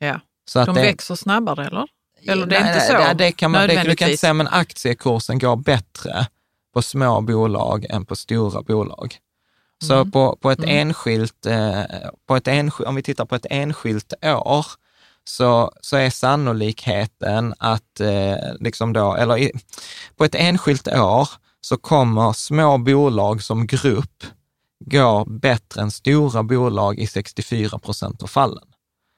Ja. Så att De det, växer snabbare eller? Eller det är Nej, inte så? Det, det kan man, det, du kan inte säga, men aktiekursen går bättre på små bolag än på stora bolag. Så Mm. på, på ett Mm. enskilt, eh, på ett enskilt, om vi tittar på ett enskilt år, så, så är sannolikheten att, eh, liksom då, eller i, på ett enskilt år så kommer små bolag som grupp gå bättre än stora bolag i 64 procent av fallen.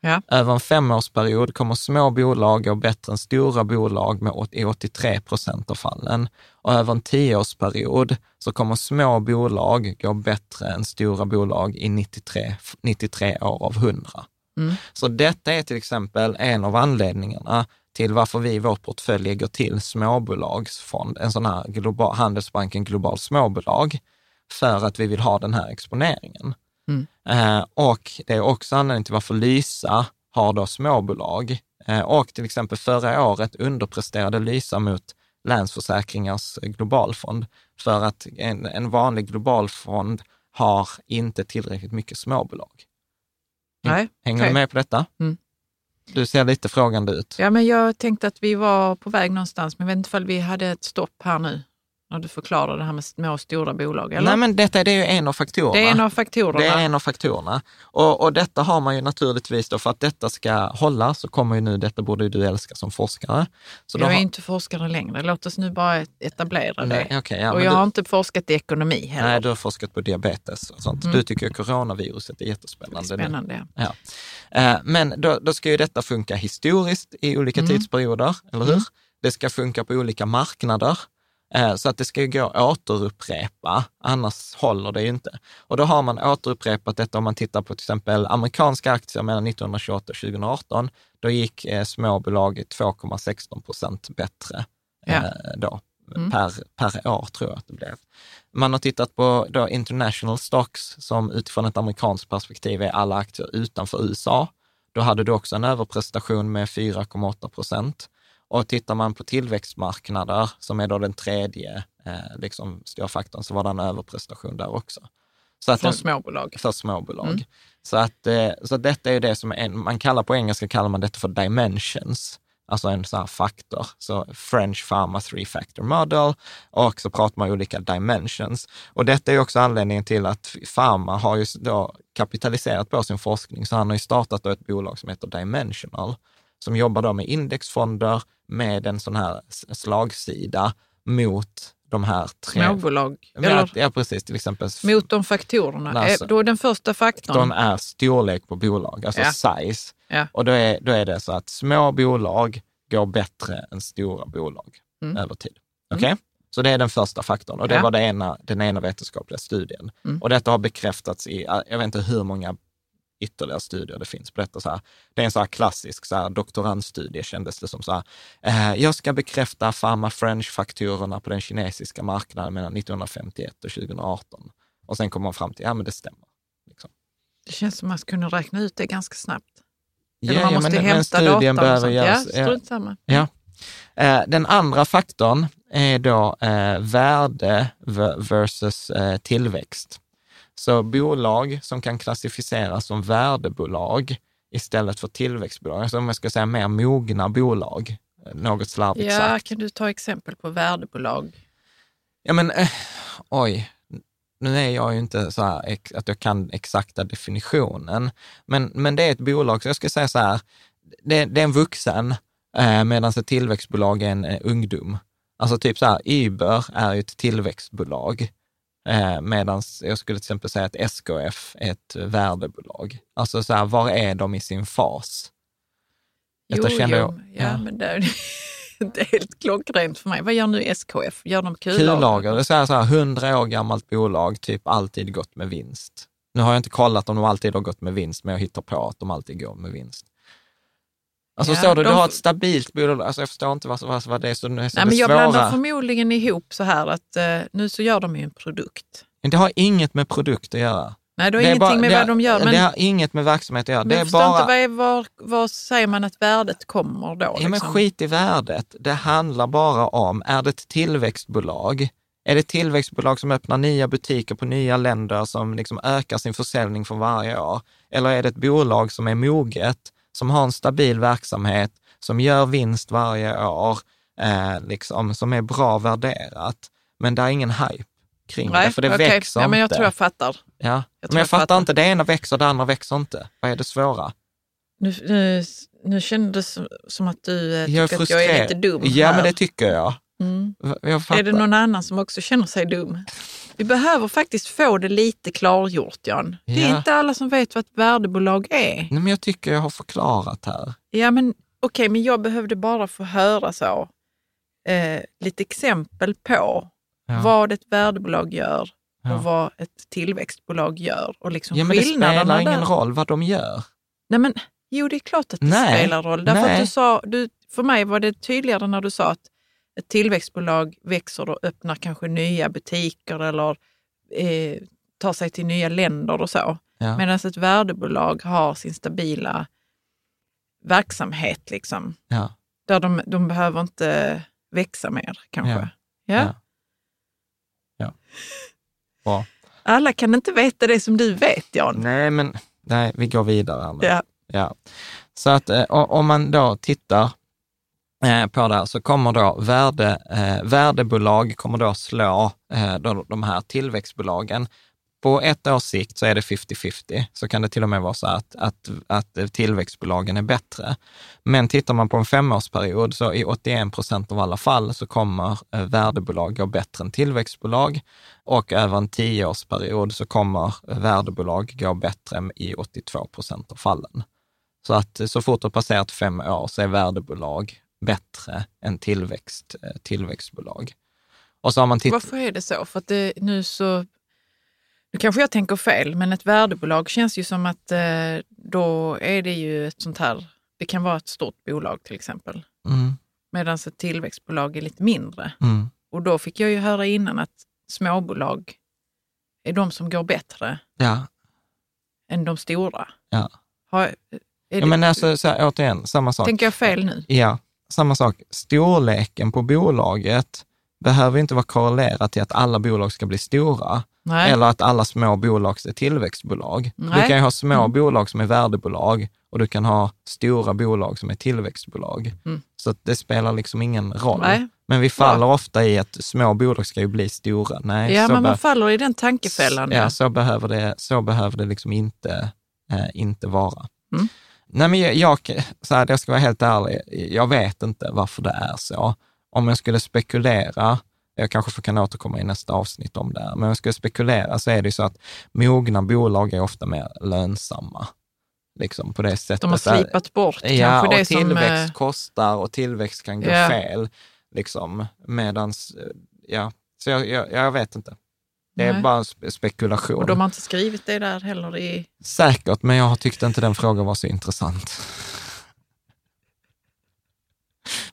Ja. Över en femårsperiod kommer små bolag gå bättre än stora bolag med, åt- i 83 procent av fallen. Och över en tioårsperiod så kommer små bolag gå bättre än stora bolag i 93, 93 år av 100. Mm. Så detta är till exempel en av anledningarna till varför vi i vår portfölj lägger till småbolagsfond, en sån här global, Handelsbanken Global Småbolag, för att vi vill ha den här exponeringen. Mm. Eh, och det är också anledningen till varför Lysa har då småbolag. Eh, och till exempel förra året underpresterade Lysa mot Länsförsäkringars globalfond, för att en, en vanlig globalfond har inte tillräckligt mycket småbolag. Nej, Hänger okej. du med på detta? Mm. Du ser lite frågande ut. Ja, men jag tänkte att vi var på väg någonstans, men jag vet inte ifall vi hade ett stopp här nu. När du förklarade det här med små och stora bolag, eller? Nej, men detta det är ju en av faktorerna. det är en av faktorerna. Det är en av faktorerna. Och, och detta har man ju naturligtvis då, för att detta ska hålla, så kommer ju nu, detta borde ju du älska som forskare. Så jag är har- inte forskare längre. Låt oss nu bara etablera Nej, det. okej, ja, och jag du- har inte forskat i ekonomi heller. Nej, du har forskat på diabetes och sånt. Mm. Du tycker coronaviruset är jättespännande. nu. Spännande. Ja. Eh, Men då, då ska ju detta funka historiskt i olika Mm. tidsperioder, eller hur? Mm. Det ska funka på olika marknader. Eh, Så att det ska gå att återupprepa, annars håller det ju inte. Och då har man återupprepat detta om man tittar på till exempel amerikanska aktier mellan 1928 och 2018. Då gick eh, småbolag 2,16 procent bättre Ja. eh, då, Mm. per, per år tror jag att det blev. Man har tittat på då international stocks som utifrån ett amerikanskt perspektiv är alla aktier utanför USA. Då hade du också en överprestation med 4,8 procent. Och tittar man på tillväxtmarknader, som är då den tredje eh, liksom, stora faktorn, så var det en överprestation där också. Så att den- småbolag. för småbolag. Mm. Så, att, eh, så att detta är ju det som en, man kallar på engelska kallar man detta för dimensions, alltså en sån här faktor. Så French Pharma Three Factor Model och så pratar man olika dimensions. Och detta är också anledningen till att Pharma har ju då kapitaliserat på sin forskning, så han har ju startat ett bolag som heter Dimensional, som jobbar då med indexfonder med en sån här slagsida mot de här tre... Småbolag. Ja, precis. Till exempel mot de faktorerna. Alltså, då är den första faktorn. de är storlek på bolag, alltså Ja. size. Ja. Och då är, då är det så att små bolag går bättre än stora bolag Mm. över tid. Okej? Så det är den första faktorn och det Ja. var det ena, den ena vetenskapliga studien. Mm. Och detta har bekräftats i, jag vet inte hur många ytterligare studier det finns på detta. Så här. Det är en så här klassisk så här, doktorandstudie kändes det som. Så här, eh, jag ska bekräfta pharma french-faktorerna på den kinesiska marknaden mellan 1951 och 2018. Och sen kommer man fram till, ja men det stämmer. Liksom. Det känns som man skulle kunna räkna ut det ganska snabbt. Ja, Eller man ja, måste men- men hämta studien datan. och behöver sånt. göras- Ja, strunt samma. Ja. Eh, Den andra faktorn är då eh, värde versus eh, tillväxt. Så bolag som kan klassificeras som värdebolag istället för tillväxtbolag, alltså om jag ska säga mer mogna bolag, eh, något slarvigt Ja, sagt. kan du ta exempel på värdebolag? Ja, men eh, oj, nu är jag ju inte så här att jag kan exakta definitionen, men, men det är ett bolag, så jag ska säga så här, det, det är en vuxen eh, medan ett tillväxtbolag är en eh, ungdom. Alltså typ så här, Uber är ju ett tillväxtbolag, eh, medan jag skulle till exempel säga att SKF är ett värdebolag. Alltså så här, var är de i sin fas? Detta Jo, kände jo, jag- ja, ja. men det är inte helt klockrent för mig. Vad gör nu SKF? Gör de kullager? Kullager, det är så här, så här 100 år gammalt bolag, typ alltid gått med vinst. Nu har jag inte kollat om de alltid har gått med vinst, men jag hittar på att de alltid går med vinst. Alltså Ja, så du, de- du har ett stabilt bolag, alltså jag förstår inte vad, vad, vad det är så, så Nej, det men jag svåra. blandar förmodligen ihop så här att eh, nu så gör de ju en produkt. Men Det har inget med produkt att göra. Nej, det har det är ingenting bara- med det, vad de gör. Men, Det har inget med verksamhet att göra. men det är förstår bara... inte, vad, är, var, var säger man att värdet kommer då? Ja, men liksom? skit i värdet. Det handlar bara om, är det ett tillväxtbolag? Är det ett tillväxtbolag som öppnar nya butiker på nya länder som liksom ökar sin försäljning för varje år? Eller är det ett bolag som är moget, som har en stabil verksamhet, som gör vinst varje år, eh, liksom, som är bra värderat, men det är ingen hype kring det, för det okej. växer ja, men Jag inte. tror jag fattar. ja. jag men jag jag fattar fattar. inte, det ena växer, det andra växer inte. Vad är det svåra? Nu, nu, nu kändes det som att du eh, tycker att jag är frustrerad. lite dum Ja, här. men det tycker jag. mm. jag. Är det någon annan som också känner sig dum? Vi behöver faktiskt få det lite klargjort, Jan. Det är Ja. inte alla som vet vad ett värdebolag är. Nej, men jag tycker jag har förklarat här. Ja, men okej, men jag behövde bara få höra så. Eh, lite exempel på Ja. vad ett värdebolag gör Ja. och vad ett tillväxtbolag gör. Och liksom Ja, men det spelar ingen där. roll vad de gör. Nej, men, jo, det är klart att det Nej, spelar roll. Därför nej. att du sa, du, för mig var det tydligare när du sa att ett tillväxtbolag växer och öppnar kanske nya butiker eller eh, tar sig till nya länder och så. Ja. Medan ett värdebolag har sin stabila verksamhet, liksom, Ja. där de, de behöver inte växa mer kanske. Ja. Ja. Ja. Bra. Alla kan inte veta det som du vet, Jan. Nej, men nej, vi går vidare. här nu. Ja. Ja. Så att eh, om man då tittar Eh, på det här så kommer då värde, eh, värdebolag kommer då slå eh, då, de här tillväxtbolagen. På ett års sikt så är det 50-50, så kan det till och med vara så att, att, att tillväxtbolagen är bättre. Men tittar man på en femårsperiod så i 81 procent av alla fall så kommer eh, värdebolag gå bättre än tillväxtbolag och över en tioårsperiod så kommer eh, värdebolag gå bättre i 82 procent av fallen. Så att eh, så fort det har passerat fem år så är värdebolag bättre än tillväxt, eh, tillväxtbolag. Och så har man tittat... Varför är det så? För att det, nu så... Nu kanske jag tänker fel, men ett värdebolag känns ju som att eh, då är det ju ett sånt här... Det kan vara ett stort bolag till exempel. Mm, Medan ett tillväxtbolag är lite mindre. mm, Och då fick jag ju höra innan att småbolag är de som går bättre ja, än de stora. ja. Har, ja men alltså, så här, återigen, samma sak. tänker jag fel nu? Ja, samma sak. Storleken på bolaget behöver inte vara korrelerat till att alla bolag ska bli stora Nej. eller att alla små bolag är tillväxtbolag. Du Nej. kan ju ha små Mm. bolag som är värdebolag och du kan ha stora bolag som är tillväxtbolag. Mm. Så det spelar liksom ingen roll. Nej. Men vi faller ofta i att små bolag ska ju bli stora. Nej, Ja, men man faller i den tankefällan. ja, så, behöver det, så behöver det liksom inte, eh, inte vara. Mm. Nej, men jag, jag, så här, jag ska vara helt ärlig, jag vet inte varför det är så. Om jag skulle spekulera Jag kanske kan återkomma i nästa avsnitt om det. Men om jag ska spekulera så är det så att mogna bolag är ofta mer lönsamma. Liksom på det sättet. De har slipat bort ja, kanske och det tillväxt som... kostar och tillväxt kan gå Ja. fel. Liksom, medans, eh, ja, så jag, jag, jag vet inte. Det är Nej. bara en spe- spekulation. Och de har inte skrivit det där heller i... Säkert, men jag tyckte inte den frågan var så intressant.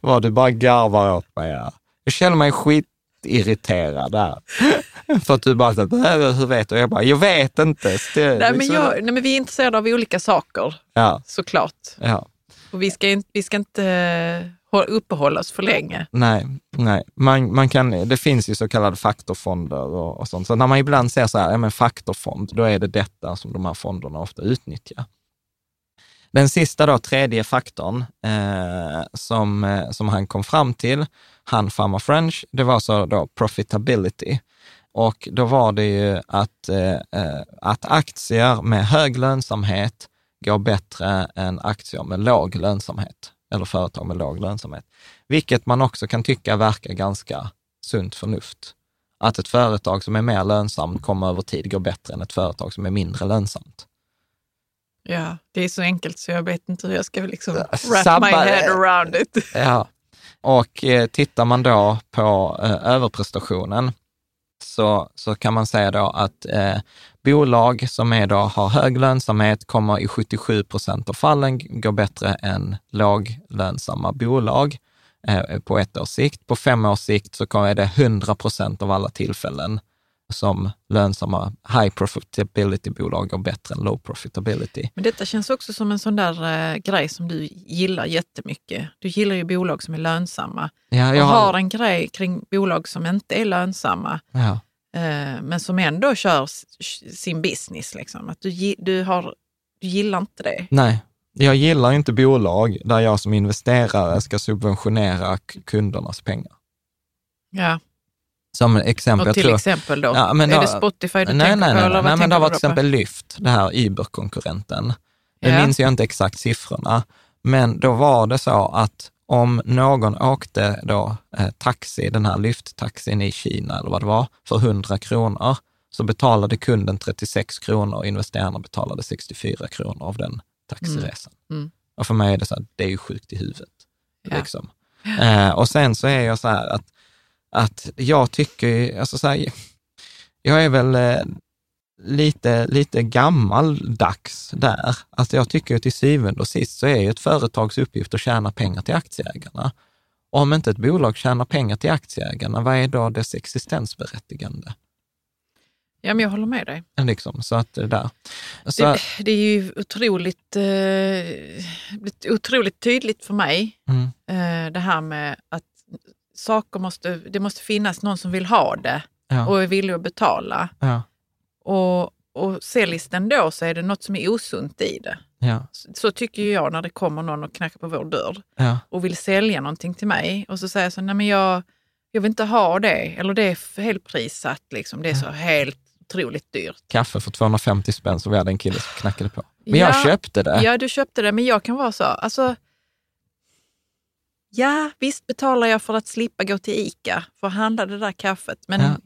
Vad du bara garvar åt mig här. Jag känner mig skitirriterad där. För att du bara, så, "Äh, hur vet du? Jag bara, jag vet inte. Det, Nej, men liksom- jag, nej, men vi är intresserade av olika saker, Ja, såklart. ja. Och vi ska, vi ska inte uppehållas uppehålla oss för länge. Nej, nej. Man, man kan, det finns ju så kallade faktorfonder och, och sånt. Så när man ibland ser så här, ja men faktorfond, då är det detta som de här fonderna ofta utnyttjar. Den sista då, tredje faktorn eh, som, eh, som han kom fram till, han Farma French, det var så då profitability. Och då var det ju att, eh, eh att aktier med hög lönsamhet går bättre än aktier med låg lönsamhet, eller företag med låg lönsamhet. Vilket man också kan tycka verkar ganska sunt förnuft. Att ett företag som är mer lönsamt kommer över tid gå bättre än ett företag som är mindre lönsamt. Ja, det är så enkelt så jag vet inte hur jag ska liksom wrap Sabba my head around it. Ja, och eh, tittar man då på eh, överprestationen så, så kan man säga då att eh, bolag som är då, har hög lönsamhet kommer i 77 procent av fallen gå bättre än låglönsamma bolag eh, på ett års sikt. På fem års sikt så kommer- är det 100 procent av alla tillfällen som lönsamma high profitability-bolag går bättre än low profitability. Men detta känns också som en sån där eh, grej som du gillar jättemycket. Du gillar ju bolag som är lönsamma Ja, och jag har en grej kring bolag som inte är lönsamma ja. eh, men som ändå kör sin business. Liksom. Att du, du, har, du gillar inte det. Nej, jag gillar inte bolag där jag som investerare ska subventionera kundernas pengar. Ja. Som exempel, Och till tror... exempel då? Ja, men är då- det Spotify du nej, tänker nej, på? nej, eller nej, nej, men det tänker var du till på? exempel Lyft, det här Uber-konkurrenten. Nu Ja. minns jag inte exakt siffrorna, men då var det så att om någon åkte då eh, taxi, den här Lyft-taxin i Kina eller vad det var, för 100 kronor, så betalade kunden 36 kronor och investerarna betalade 64 kronor av den taxiresan. Mm. Mm. Och för mig är det så här, det är ju sjukt i huvudet. Ja. Liksom. Eh, och sen så är jag så här att, att jag tycker, alltså så här, jag är väl eh, lite, lite gammaldags där. Alltså jag tycker ju till syvende och sist så är ju ett företags uppgift att tjäna pengar till aktieägarna. Om inte ett bolag tjänar pengar till aktieägarna, vad är då dess existensberättigande? Ja, men jag håller med dig. Liksom, så att det där. Så, Det, det är ju otroligt, eh, otroligt tydligt för mig mm, eh, det här med att saker måste, det måste finnas någon som vill ha det ja, och är villig att betala. ja, Och, och säljs den då så är det något som är osunt i det. ja, Så, så tycker jag när det kommer någon och knackar på vår dörr och vill sälja någonting till mig och så säger jag så, nej men jag, jag vill inte ha det, eller det är helprissatt, liksom. det är så helt otroligt dyrt. kaffe för 250 spänn så vi hade en kille som knackade på. Men jag Ja, köpte det. Ja, du köpte det, men jag kan vara så, alltså, ja visst betalar jag för att slippa gå till ICA för att handla det där kaffet, men, Ja.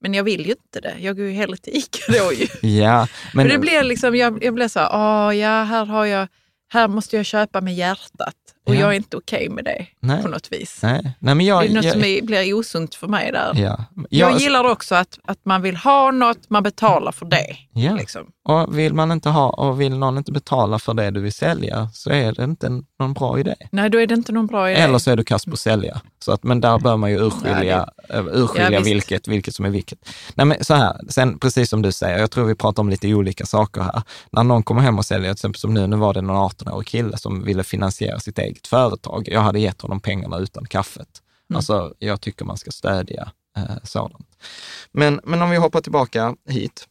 men jag vill ju inte det. Jag går ju hellre till ICA då ju. Ja, men, Men det blir liksom, jag, jag blir så, åh ja, här har jag, här måste jag köpa med hjärtat och Ja. jag är inte okej med det Nej. på något vis. nej, nej, men jag... det är något jag, som är, blir osunt för mig där. ja, Jag gillar också att, att man vill ha något, man betalar för det. Ja. Liksom. Och vill man inte ha och vill någon inte betala för det du vill sälja så är det inte någon bra idé. Nej, då är det inte någon bra idé. Eller så är du kass på att sälja. Så att, men där bör man ju urskilja, eh, urskilja Ja, vilket, vilket som är vilket. Nej, men så här, sen precis som du säger, jag tror vi pratar om lite olika saker här. När någon kommer hem och säljer, till exempel som nu, nu var det någon 18-årig kille som ville finansiera sitt eget företag. Jag hade gett honom pengarna utan kaffet. Mm. Alltså, jag tycker man ska stödja eh, sådant. Men, men om vi hoppar tillbaka hit.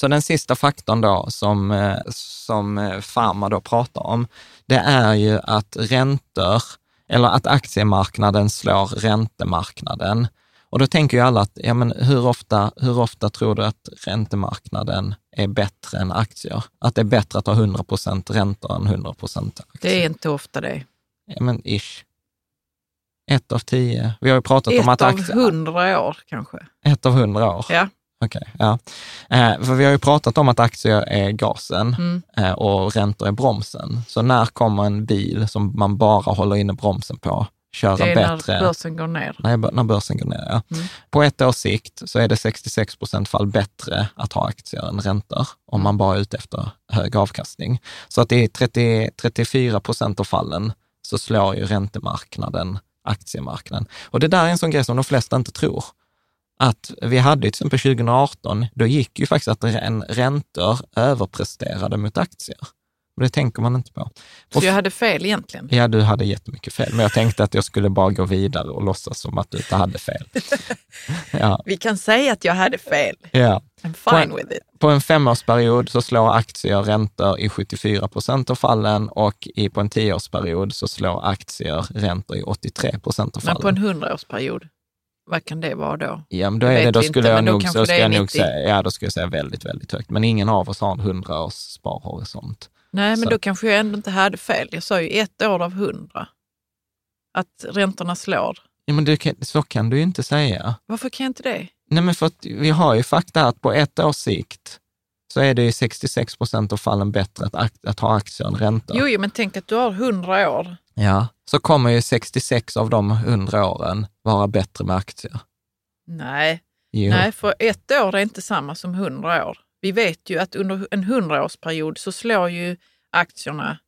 Så den sista faktorn då som, eh, som eh, Pharma då pratar om, det är ju att räntor, eller att aktiemarknaden slår räntemarknaden. Och då tänker ju alla att, ja men hur ofta, hur ofta tror du att räntemarknaden är bättre än aktier? Att det är bättre att ha 100 procent räntor än 100 procent aktier? Det är inte ofta det. Ja men ish. Ett av tio. Vi har ju pratat Ett om att av aktier... hundra år kanske. Ett av hundra år. Ja. Okej, ja. Eh, för vi har ju pratat om att aktier är gasen Mm. eh, och räntor är bromsen. Så när kommer en bil som man bara håller inne bromsen på köra Det är bättre? när börsen går ner. Nej, när börsen går ner, ja. Mm. På ett års sikt så är det 66 procent fall bättre att ha aktier än räntor, om man bara är ute efter hög avkastning. Så att i 30, 34 procent av fallen så slår ju räntemarknaden aktiemarknaden. Och det där är en sån grej som de flesta inte tror. Att vi hade till exempel 2018, då gick ju faktiskt att räntor överpresterade mot aktier. Men det tänker man inte på. Så jag hade fel egentligen. Ja, du hade jättemycket fel, men jag tänkte att jag skulle bara gå vidare och låtsas som att du inte hade fel. Ja, Vi kan säga att jag hade fel. ja. I'm fine with it. På en femårsperiod så slår aktier räntor i 74 procent av fallen och i, på en tioårsperiod så slår aktier räntor i 83 procent av Men fallen. på en hundraårsperiod, vad kan det vara då? Ja, men då, Det då skulle inte, jag men då nog, det ska jag nog 90. säga, ja då skulle jag säga väldigt, väldigt högt. Men ingen av oss har en 100 års sparhorisont. Nej, men Så. då kanske jag ändå inte hade fel. Jag sa ju ett år av hundra. Att räntorna slår. Ja, men kan- så kan du ju inte säga. Varför kan jag inte det? Nej, men för att vi har ju fakta att på ett års sikt så är det i 66 procent av fallen bättre att, att ha aktier än räntor. Jo, jo, men tänk att du har hundra år. Ja, så kommer ju 66 av de 100 åren vara bättre med aktier. Nej, Jo. nej, för ett år är inte samma som hundra år. Vi vet ju att under en hundraårsperiod så slår ju aktierna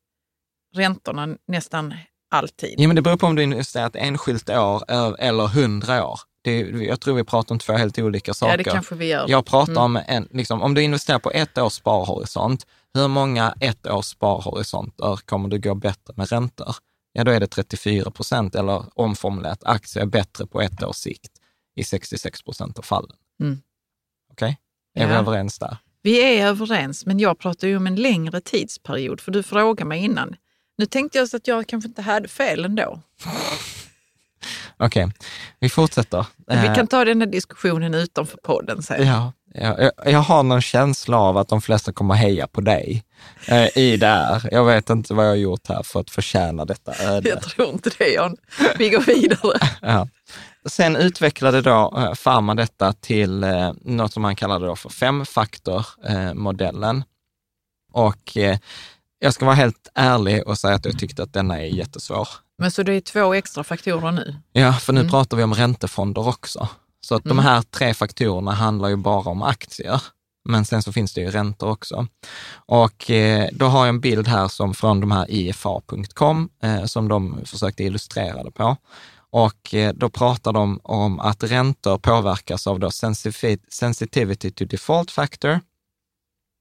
räntorna nästan alltid. Ja, men det beror på om du investerar ett enskilt år eller 100 år. Det, jag tror vi pratar om två helt olika saker. Ja, det kanske vi gör. Jag pratar Mm. om, en, liksom, om du investerar på ett års sparhorisont, hur många ett års sparhorisonter kommer du gå bättre med räntor? Ja, då är det 34 procent, eller omformulerat, aktier är bättre på ett års sikt i 66 procent av fallen. Mm. Okej? Är vi Ja. överens där? Vi är överens, men jag pratar ju om en längre tidsperiod, för du frågade mig innan. Nu tänkte jag så att jag kanske inte hade fel ändå. Okej, vi fortsätter. Men Vi Eh, kan ta den här diskussionen utanför podden sen. Ja, ja, jag, jag har någon känsla av att de flesta kommer heja på dig eh, i det här. Jag vet inte vad jag har gjort här för att förtjäna detta öde. Jag tror inte det, Jan. Vi går vidare. Ja. Sen utvecklade då eh, Pharma detta till eh, något som man kallade då för femfaktormodellen. Och eh, jag ska vara helt ärlig och säga att jag tyckte att denna är jättesvår. Men så det är två extra faktorer nu? Ja, för nu Mm. pratar vi om räntefonder också. Så att de Mm. här tre faktorerna handlar ju bara om aktier. Men sen så finns det ju räntor också. Och då har jag en bild här som från de här IFA.com som de försökte illustrera det på. Och eh, då pratar de om att räntor påverkas av då sensitivity to default factor,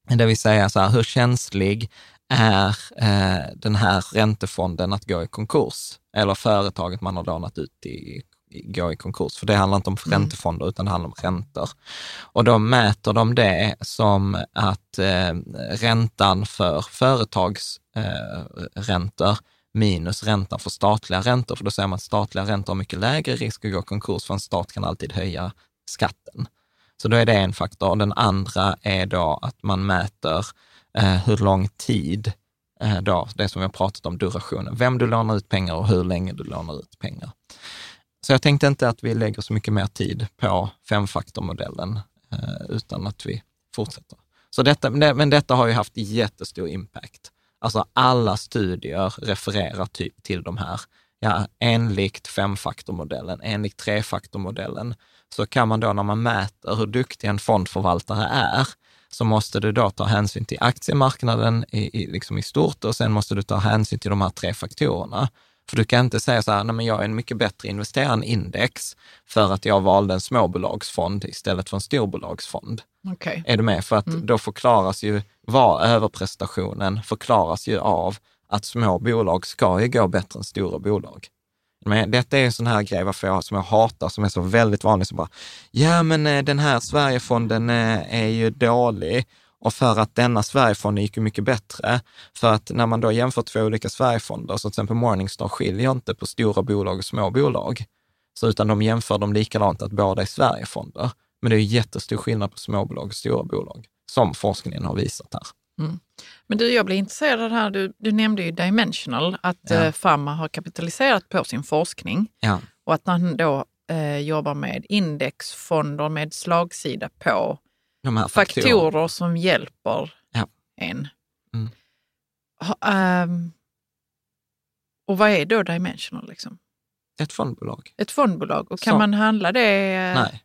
det vill säga så här, hur känslig är eh, den här räntefonden att gå i konkurs? Eller företaget man har lånat ut i, i, gå i konkurs. För det handlar inte om Mm. räntefonder, utan det handlar om räntor. Och då mäter de det som att eh, räntan för företagsräntor eh, räntor minus räntan för statliga räntor. För då säger man att statliga räntor har mycket lägre risk att gå i konkurs, för en stat kan alltid höja skatten. Så då är det en faktor. Den andra är då att man mäter eh, hur lång tid, eh, då, det som vi har pratat om, durationen, vem du lånar ut pengar och hur länge du lånar ut pengar. Så jag tänkte inte att vi lägger så mycket mer tid på femfaktormodellen, eh, utan att vi fortsätter. Så detta, men det- men detta har ju haft jättestor impact. Alltså alla studier refererar typ till de här. Ja, enligt femfaktormodellen, enligt trefaktormodellen, så kan man då när man mäter hur duktig en fondförvaltare är, så måste du då ta hänsyn till aktiemarknaden i, i, liksom i stort och sen måste du ta hänsyn till de här tre faktorerna. För du kan inte säga så här, nej men jag är en mycket bättre investerare än index för att jag valde en småbolagsfond istället för en storbolagsfond. Okej. Är du med? För att då förklaras ju, vad överprestationen förklaras ju av att små bolag ska ju gå bättre än stora bolag. Men detta är en sån här grej varför jag, som jag hatar, som är så väldigt vanlig, som bara, ja men eh, den här Sverigefonden eh, är ju dålig och för att denna Sverigefonden gick mycket bättre. För att när man då jämför två olika Sverigefonder, så till exempel Morningstar skiljer inte på stora bolag och små bolag, så utan de jämför dem likadant att båda är Sverigefonder. Men det är jättestor skillnad på småbolag och stora bolag, som forskningen har visat här. Men du, jag blir intresserad av det här. Du, du nämnde ju Dimensional, att Ja. ja. Pharma har kapitaliserat på sin forskning Ja, och att man då eh, jobbar med indexfonder med slagsida på faktorer, faktorerna. som hjälper Ja. en. Mm. Ha, ehm, och vad är då Dimensional? Liksom? Ett fondbolag. Ett fondbolag. Och kan Så. man handla det? eh, Nej,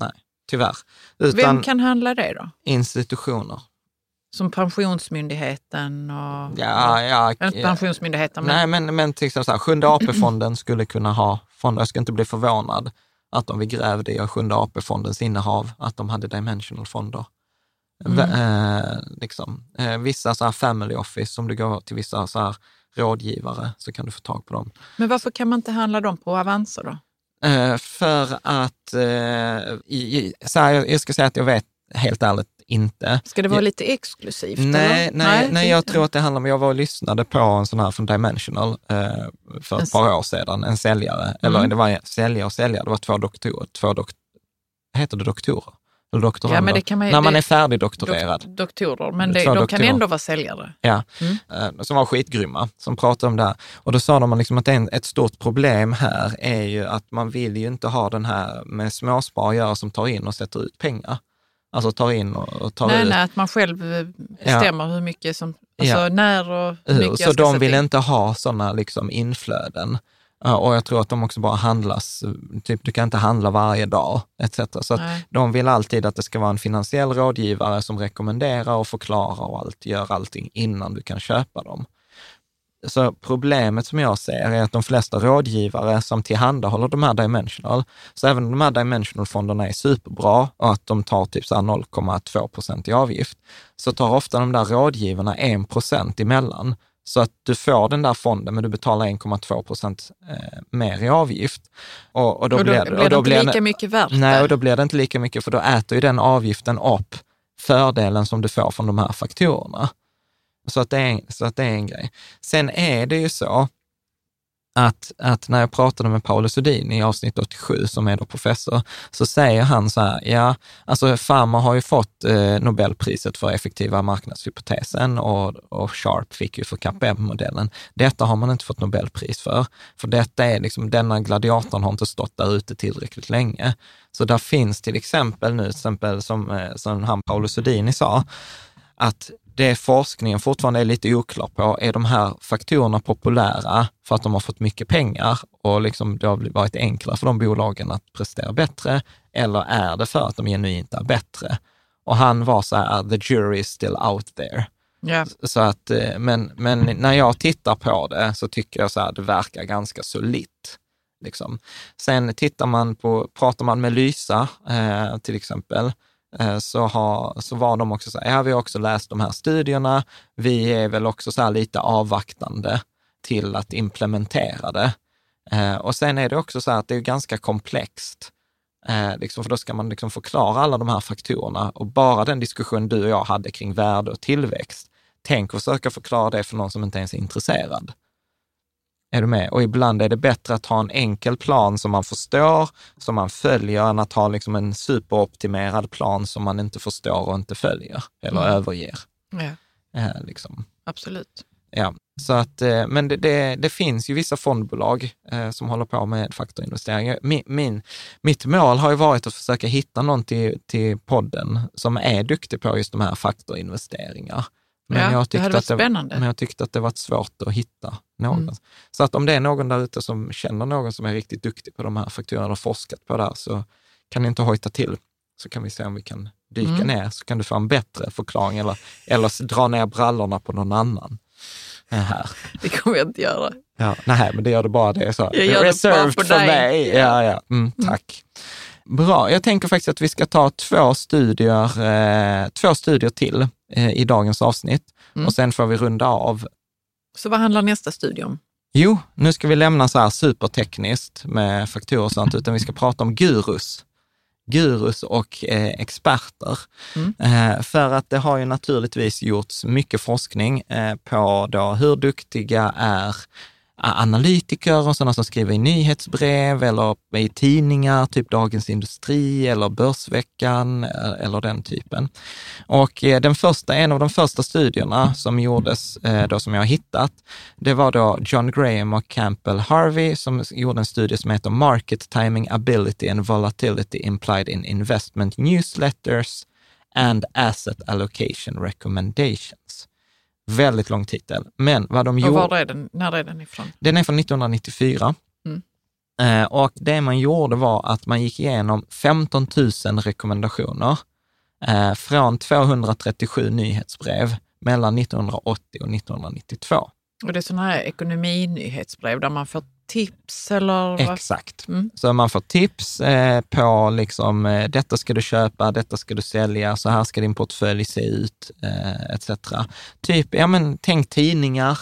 nej, tyvärr. Utan Vem kan handla det då? institutioner. Som Pensionsmyndigheten och... Ja, ja. Inte. Pensionsmyndigheten, men Nej, men, men till exempel så här, Sjunde AP-fonden skulle kunna ha fonder. Jag skulle inte bli förvånad att om vi grävde i Sjunde AP-fondens innehav, att de hade dimensional-fonder. Mm. Eh, liksom. eh, vissa så här family office, om du går till vissa så här rådgivare så kan du få tag på dem. Men varför kan man inte handla dem på Avanza då? Eh, för att, eh, i, i, så här, jag, jag ska säga att jag vet helt ärligt inte. Ska det vara Ja. lite exklusivt? Nej, eller? nej, nej, jag tror att det handlar om, jag var och lyssnade på en sån här från Dimensional eh, för ett par år sedan, en säljare, eller Mm. det var säljare och säljare, det var två doktorer, två dok, heter det doktorer? Eller? Ja, men det kan man, När man är färdigdoktorerad. Dok- doktorer, men det, de doktorer. kan ändå vara säljare. Ja, Mm. eh, som var skitgrymma, som pratade om det här. Och då sa de liksom att en, ett stort problem här är ju att man vill ju inte ha den här med småspar att göra som tar in och sätter ut pengar. Alltså tar in och, tar Nej, ut. nej, att man själv eh, bestämmer hur mycket som, alltså Ja. när och hur ur. mycket Så de vill in. inte ha sådana liksom inflöden. Ja, Och jag tror att de också bara handlas, typ du kan inte handla varje dag etc. Så de vill alltid att det ska vara en finansiell rådgivare som rekommenderar och förklarar och allt, gör allting innan du kan köpa dem. Så problemet som jag ser är att de flesta rådgivare som tillhandahåller de här dimensional, så även om de här dimensional-fonderna är superbra och att de tar typ så här 0,2 procent i avgift, så tar ofta de där rådgivarna 1 procent emellan. Så att du får den där fonden, men du betalar 1,2 procent eh, mer i avgift. Och, och då, och då blir, blir, och det då inte blir lika mycket värt. Nej, och då blir det inte lika mycket, för då äter ju den avgiften upp fördelen som du får från de här faktorerna. Så att det är, en- så att det är en grej. Sen är det ju så att, att när jag pratade med Paolo Sudin i avsnitt 87, som är då professor, så säger han så här, ja, alltså Pharma har ju fått eh, Nobelpriset för effektiva marknadshypotesen och, och Sharp fick ju för CAPM-modellen. Detta har man inte fått Nobelpris för, för detta är liksom, denna gladiatorn har inte stått där ute tillräckligt länge. Så där finns till exempel nu, till exempel som, eh, som han Paolo Sudini sa, att det forskningen fortfarande är lite oklar på, är de här faktorerna populära för att de har fått mycket pengar och liksom det har varit enklare för de bolagen att prestera bättre, eller är det för att de genuint är bättre? Och han var så här, the jury is still out there. Ja. Så att, eh, men, men när jag tittar på det så tycker jag så här, det verkar ganska solitt. Liksom. Sen tittar man på, pratar man med Lysa eh, till exempel, Eh, så, ha, så var de också så här, ja vi har också läst de här studierna, vi är väl också så här lite avvaktande till att implementera det. Eh, och sen är det också så här att det är ganska komplext. Eh, liksom, för då ska man liksom förklara alla de här faktorerna och bara den diskussion du och jag hade kring värde och tillväxt, tänk att försöka förklara det för någon som inte ens är intresserad. Är du med? Och ibland är det bättre att ha en enkel plan som man förstår, som man följer, än att ha liksom en superoptimerad plan som man inte förstår och inte följer eller Mm. överger. ja, Eh, liksom. absolut. Ja, så att, eh, men det, det, det finns ju vissa fondbolag eh, som håller på med faktorinvesteringar. Min, min, mitt mål har ju varit att försöka hitta någon till, till podden som är duktig på just de här faktorinvesteringar. Men, Ja, jag det tyckte varit att det, spännande. men jag tyckte att det var svårt att hitta någon. Mm. Så att om det är någon där ute som känner någon som är riktigt duktig på de här fakturorna och forskat på det här, så kan ni inte hojta till. Så kan vi se om vi kan dyka Mm. ner, så kan du få en bättre förklaring eller, eller dra ner brallorna på någon annan. eh, Här. Det kommer jag inte göra. Ja, nej, men det gör det bara det. är Så. Jag gör det Reserved för för mig. Ja, ja. Mm, tack. Bra, jag tänker faktiskt att vi ska ta två studier, eh, två studier till i dagens avsnitt Mm. och sen får vi runda av. Så vad handlar nästa studie om? Jo, nu ska vi lämna så här supertekniskt med faktorer och sånt, utan vi ska prata om gurus. Gurus och eh, experter. Mm. Eh, för att det har ju naturligtvis gjorts mycket forskning eh, på då hur duktiga är analytiker och sådana som skriver i nyhetsbrev eller i tidningar, typ Dagens Industri eller Börsveckan eh, eller den typen. Och eh, den första, en av de första studierna som gjordes, eh, då som jag har hittat, det var då John Graham och Campbell Harvey som gjorde en studie som heter Market Timing Ability and Volatility Implied in Investment Newsletters and Asset Allocation Recommendations. Väldigt lång titel. Men vad de Och gjorde... var är den, när är den ifrån? Den är från 1994. Mm. Eh, och det man gjorde var att man gick igenom 15 000 rekommendationer eh, från 237 nyhetsbrev mellan 1980 och 1992. Och det är sådana här ekonominyhetsbrev där man får tips eller? Exakt. Mm. Så man får tips eh, på liksom, eh, detta ska du köpa, detta ska du sälja, så här ska din portfölj se ut, eh, etc. Typ, ja men tänk tidningar,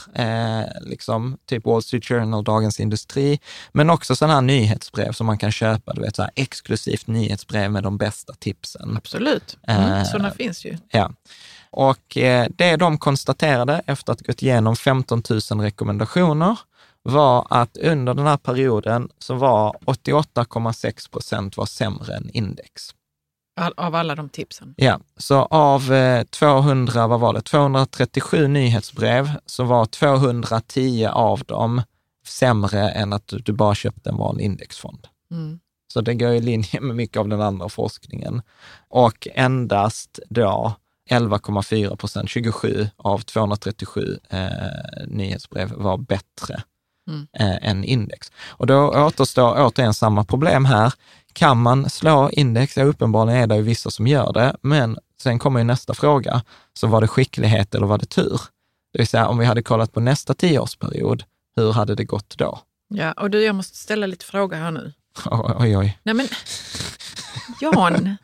liksom, typ Wall Street Journal, Dagens Industri, men också sådana här nyhetsbrev som man kan köpa, du vet, så här exklusivt nyhetsbrev med de bästa tipsen. Absolut, mm, sådana finns ju. Ja. Och det de konstaterade efter att gått igenom 15 000 rekommendationer var att under den här perioden så var 88,6 procent var sämre än index. Av alla de tipsen. Ja, så av eh, 200, vad var det, 237 nyhetsbrev så var 210 av dem sämre än att du, du bara köpte en vanlig indexfond. Mm. Så det går i linje med mycket av den andra forskningen. Och endast då 11,4 procent, 27 av 237 eh, nyhetsbrev var bättre Mm. eh, än index. Och då återstår återigen samma problem här. Kan man slå index? Ja, uppenbarligen är det ju vissa som gör det, men sen kommer ju nästa fråga. Så var det skicklighet eller var det tur? Det vill säga, om vi hade kollat på nästa tioårsperiod, hur hade det gått då? Ja, och du, jag måste ställa lite frågor här nu. Oj, oj. Nej men, Jan,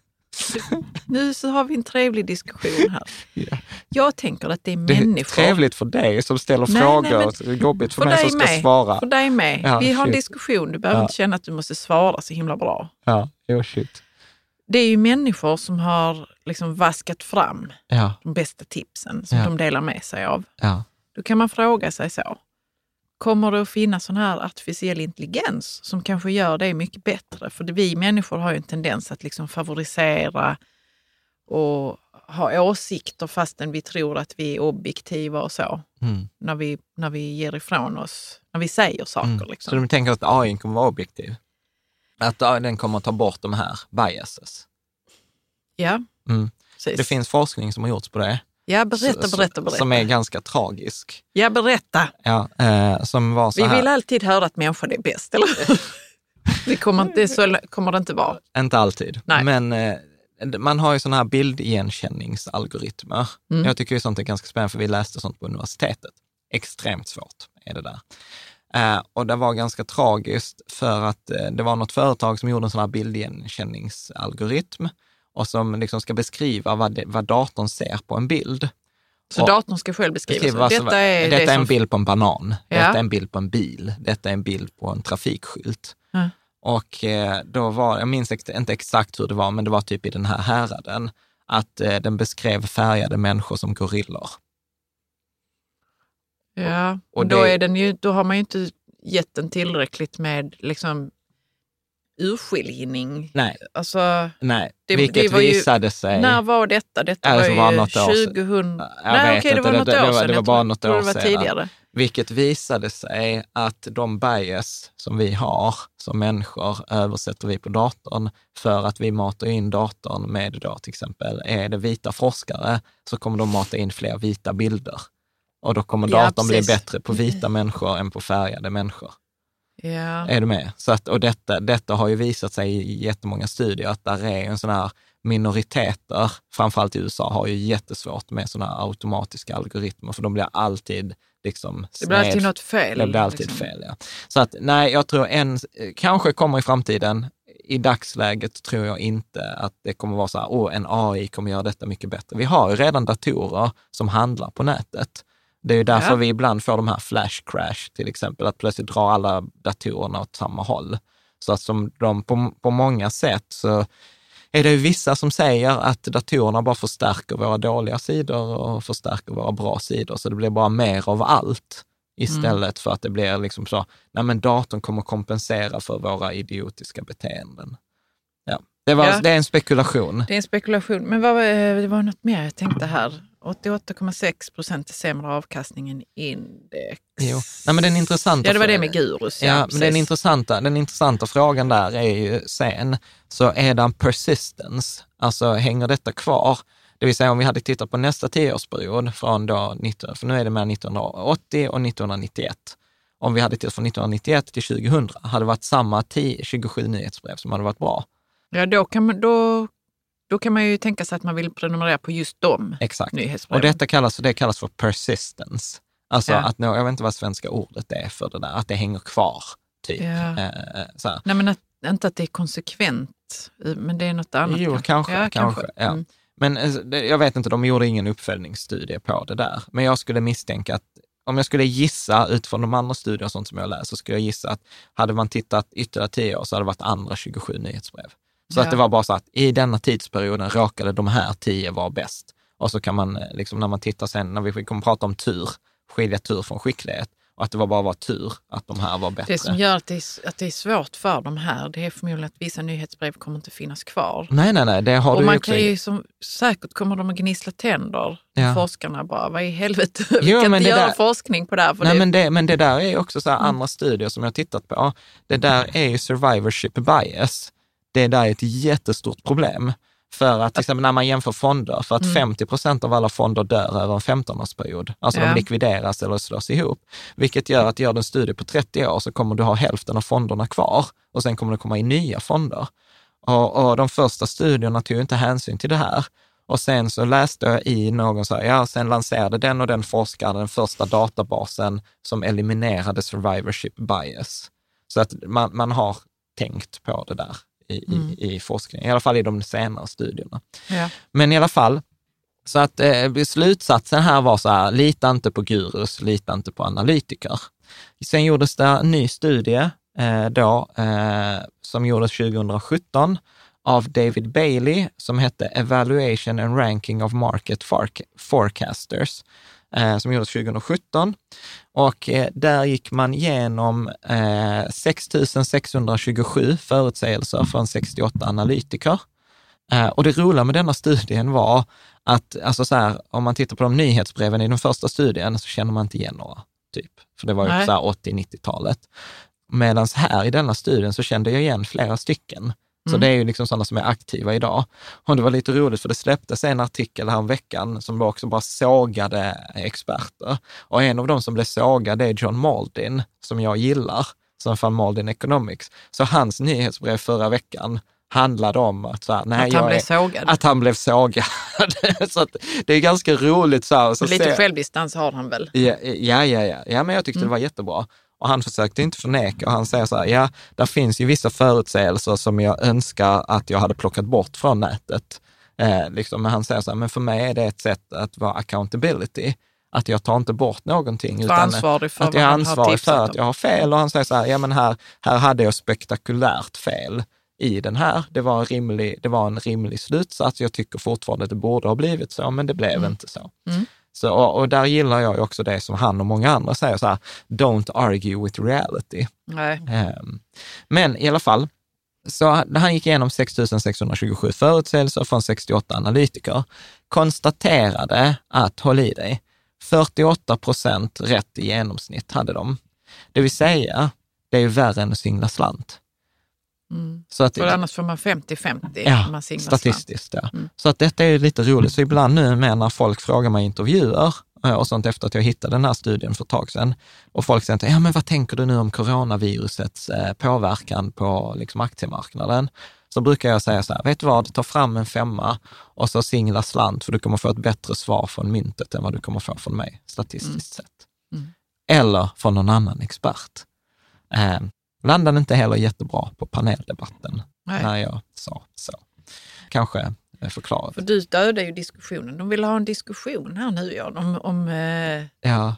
nu så har vi en trevlig diskussion här. Ja. Jag tänker att det är Det är människor. trevligt för dig som ställer Nej, frågor. nej, men- jobbigt för, för mig som ska med. svara. För dig med. Ja, vi har en diskussion, du behöver Ja. inte känna att du måste svara så himla bra. Ja, jo shit. Det är ju människor som har liksom vaskat fram de bästa tipsen som de delar med sig av. Då kan man fråga sig så. Kommer det att finnas sån här artificiell intelligens som kanske gör det mycket bättre? För vi människor har ju en tendens att liksom favorisera och ha åsikter fastän vi tror att vi är objektiva och så. mm. När vi, när vi ger ifrån oss, när vi säger saker. Mm. Så Liksom. de tänker att AI kommer vara objektiv? Att den kommer att ta bort de här biases? Ja, Mm. Det finns forskning som har gjorts på det. Ja, berätta, berätta, berätta. Som är ganska tragisk. Ja, berätta. Ja, eh, som var så Vi här, vill alltid höra att människan är bäst, eller? Det kommer inte, så kommer det inte vara. inte alltid, Nej. men eh, man har ju sådana här bildigenkänningsalgoritmer. Mm. Jag tycker ju sånt är ganska spännande, för vi läste sånt på universitetet. Extremt svårt är det där. Eh, och det var ganska tragiskt för att eh, det var något företag som gjorde en sån här bildigenkänningsalgoritm och som liksom ska beskriva vad, det, vad datorn ser på en bild. Så Och- datorn ska själv beskriva. Beskriva detta är, detta det är en som, bild på en banan, Ja. detta är en bild på en bil, detta är en bild på en trafikskylt. Ja. Och eh, då var, jag minns inte exakt hur det var, men det var typ i den här häraden, att eh, den beskrev färgade människor som gorillor. Ja, Och och då, det- är den ju, då har man ju inte gett den tillräckligt med liksom, urskiljning. Nej, Alltså, nej. Det- vilket det var ju- visade sig... när var detta? Detta Ja, det var var ju något år sedan. 2000... Jag Nej, okej, det var något det- det år var- sedan. det var Jag bara tror- något år det var sedan. tidigare. Vilket visade sig att de bias som vi har som människor översätter vi på datorn för att vi matar in datorn med då till exempel, är det vita forskare så kommer de mata in fler vita bilder. Och då kommer Ja, datorn bli precis. bättre på vita människor än på färgade människor. Ja. Är du med? Så att, och detta, detta har ju visat sig i jättemånga studier att där är en sån här minoriteter, framförallt i USA, har ju jättesvårt med såna här automatiska algoritmer, för de blir alltid liksom Det blir alltid något fel. det blir alltid liksom. fel, ja. Så att nej, jag tror en, kanske kommer i framtiden, i dagsläget tror jag inte att det kommer vara så här, åh, en AI kommer göra detta mycket bättre. Vi har ju redan datorer som handlar på nätet. Det är ju därför Ja. vi ibland får de här flash crash till exempel, att plötsligt drar alla datorerna åt samma håll. Så att som de på, på många sätt så är det ju vissa som säger att datorerna bara förstärker våra dåliga sidor och förstärker våra bra sidor, så det blir bara mer av allt istället för att det blir liksom så, nej men datorn kommer kompensera för våra idiotiska beteenden. Ja. Det, var, Ja. det är en spekulation. Det är en spekulation. Men vad, eh, det var något mer jag tänkte här. 88,6 procent är sämre avkastning än index. Jo. Nej, men den intressanta Ja, det var det med Gurus. Ja, men den intressanta, den intressanta frågan där är ju sen, så är det en persistence, alltså hänger detta kvar? Det vill säga om vi hade tittat på nästa tioårsperiod från då, 19, för nu är det mellan 1980 och 1991. Om vi hade tittat från 1991 till 2000, hade det varit samma 10, 27 nyhetsbrev som hade varit bra. Ja, då kan, man, då, då kan man ju tänka sig att man vill prenumerera på just dem Exakt. nyhetsbreven. Och detta kallas, det kallas för persistence. Alltså Ja. att, jag vet inte vad svenska ordet är för det där, att det hänger kvar. Typ. Ja. Eh, här. Nej, men att, inte att det är konsekvent, men det är något annat. Jo, kanske. Ja, kanske. Ja. Mm. Men eh, jag vet inte, de gjorde ingen uppföljningsstudie på det där. Men jag skulle misstänka att, om jag skulle gissa utifrån de andra studier och sånt som jag läst, så skulle jag gissa att hade man tittat ytterligare tio år så hade det varit andra 27 nyhetsbrev. Så Ja. att det var bara så att i denna tidsperioden råkade de här tio vara bäst. Och så kan man, eh, liksom när man tittar sen, när vi kommer prata om tur, skilja tur från skicklighet, och att det var bara var tur att de här var bättre. Det som gör att det, är, att det är svårt för de här, det är förmodligen att vissa nyhetsbrev kommer inte finnas kvar. Nej, nej, nej, det har och du ju man också kan ju som, säkert kommer de att gnissla tänder, Ja. forskarna bara, vad i helvete, Jo, vi kan inte göra där- forskning på det här. Nej, det, men det, men det där är också så Mm. andra studier som jag har tittat på. Det där är ju survivorship bias. Det där är ett jättestort problem. För att till exempel när man jämför fonder, för att Mm. 50 procent av alla fonder dör över en 15-årsperiod. Alltså Ja. de likvideras eller slås ihop. Vilket gör att gör du en studie på 30 år så kommer du ha hälften av fonderna kvar och sen kommer det komma in nya fonder. Och, och de första studierna tog inte hänsyn till det här. Och sen så läste jag i någon så här, ja, sen lanserade den och den forskaren den första databasen som eliminerade survivorship bias. Så att man, man har tänkt på det där i, Mm. i, i forskningen, i alla fall i de senare studierna. ja. Men i alla fall, så att eh, slutsatsen här var så här, lita inte på gurus, lita inte på analytiker. Sen gjordes det en ny studie eh, då, eh, som gjordes 2017 av David Bailey som hette Evaluation and Ranking of Market Forec- Forecasters, som gjordes 2017. Och eh, där gick man igenom eh, 6 627 förutsägelser från 68 analytiker. Eh, och det roliga med denna studien var att, alltså så här, om man tittar på de nyhetsbreven i den första studien så känner man inte igen några, typ. För det var ju Nej. så här 80-90-talet. Medan här i denna studien så kände jag igen flera stycken. Så Mm. det är ju liksom sådana som är aktiva idag. Och det var lite roligt för det släpptes en artikel här om veckan som också bara sågade experter. Och en av dem som blev sågad är John Maldin, som jag gillar, som fann Maldin Economics. Så hans nyhetsbrev förra veckan handlade om att, så här, nej, att han blev är, sågad. att han blev sågad. så det är ganska roligt. Så här, så Lite ser- självdistans har han väl? Ja, ja, ja, ja. ja men jag tyckte Mm. det var jättebra. Och han försökte inte förneka och han säger så här, ja, där finns ju vissa förutsägelser som jag önskar att jag hade plockat bort från nätet. Eh, liksom, men han säger så här, men för mig är det ett sätt att vara accountability. Att jag tar inte bort någonting. Var ansvarig för att jag är ansvarig för att jag har fel. Och han säger så här, ja men här, här hade jag spektakulärt fel i den här. Det var, en rimlig, det var en rimlig slutsats. Jag tycker fortfarande att det borde ha blivit så, men det blev Mm. inte så. Mm. Så, och, och där gillar jag också det som han och många andra säger så här, don't argue with reality. Ehm, men i alla fall, så han gick igenom 6 627 förutsägelser från 68 analytiker, konstaterade att, håll i dig, 48 procent rätt i genomsnitt hade de. Det vill säga, det är ju värre än att singla slant. Mm. Så att, För annars får man 50-50 Ja, statistiskt, ja. Mm. Så att detta är lite roligt. Så ibland nu med när folk frågar mig intervjuer eh, och sånt efter att jag hittade den här studien för ett tag sedan och folk säger, ja men vad tänker du nu om coronavirusets eh, påverkan på liksom, aktiemarknaden? Så brukar jag säga så här, vet du vad, ta fram en femma och så singla slant för du kommer få ett bättre svar från myntet än vad du kommer få från mig, statistiskt sett. Mm. Eller från någon annan expert. Landade inte heller jättebra på paneldebatten Nej. när jag sa så. Kanske eh, förklarat. För du dödar ju diskussionen. De vill ha en diskussion här nu, Jan, om, om, eh, Ja,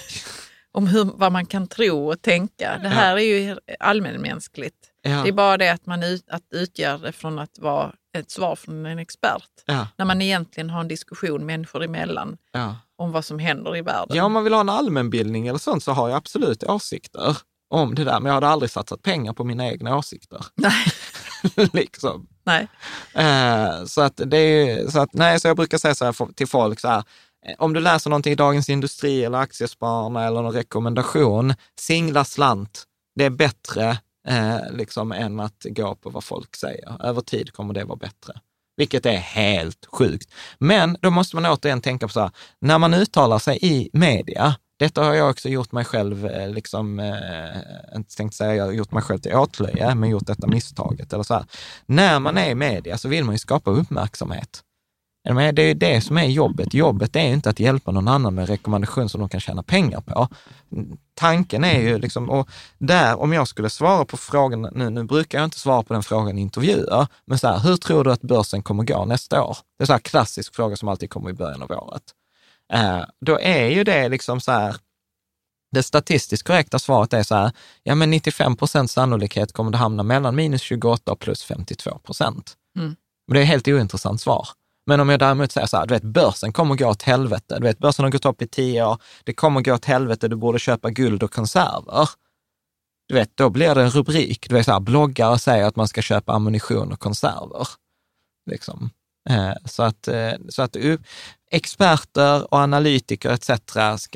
om hur, vad man kan tro och tänka. Det här är ju allmänmänskligt. ja, Det är bara det att man ut, att utgör det från att vara ett svar från en expert. ja, När man egentligen har en diskussion människor emellan. ja. om vad som händer i världen. Ja, om man vill ha en allmänbildning eller sånt så har jag absolut åsikter om det där, men jag hade aldrig satsat pengar på mina egna åsikter. Nej. liksom. Nej. Eh, så att det är, så att, nej, så jag brukar säga så här till folk så här, eh, om du läser någonting i Dagens Industri eller Aktiespararna eller någon rekommendation, singla slant. Det är bättre eh, liksom än att gå på vad folk säger. Över tid kommer det vara bättre. Vilket är helt sjukt. Men då måste man återigen tänka på så här, när man uttalar sig i media, detta har jag också gjort mig själv, eh, liksom, eh, inte tänkt säga jag har gjort mig själv till åtlöje, men gjort detta misstaget. Eller så här. När man är i media så vill man ju skapa uppmärksamhet. Det är det som är jobbet. Jobbet är inte att hjälpa någon annan med rekommendation som de kan tjäna pengar på. Mm, tanken är ju liksom, och där om jag skulle svara på frågan, nu, nu brukar jag inte svara på den frågan i intervjuer, men så här, hur tror du att börsen kommer gå nästa år? Det är en klassisk fråga som alltid kommer i början av året. Eh, då är ju det liksom så här, det statistiskt korrekta svaret är så här, ja men 95 procents sannolikhet kommer det hamna mellan minus 28 och plus 52 procent. Mm. Men det är ett helt ointressant svar. Men om jag däremot säger så här, du vet börsen kommer gå åt helvete, du vet börsen har gått upp i tio år, det kommer gå åt helvete, du borde köpa guld och konserver. Du vet, då blir det en rubrik, du vet så här, bloggare säger att man ska köpa ammunition och konserver. Liksom. Eh, så att, eh, så att experter och analytiker etc.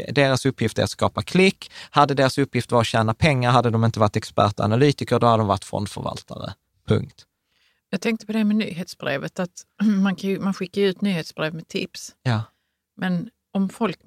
Deras uppgift är att skapa klick. Hade deras uppgift varit att tjäna pengar, hade de inte varit experter och analytiker, då hade de varit fondförvaltare. Punkt. Jag tänkte på det med nyhetsbrevet, att man, kan ju, man skickar ut nyhetsbrev med tips. Ja. Men om folk,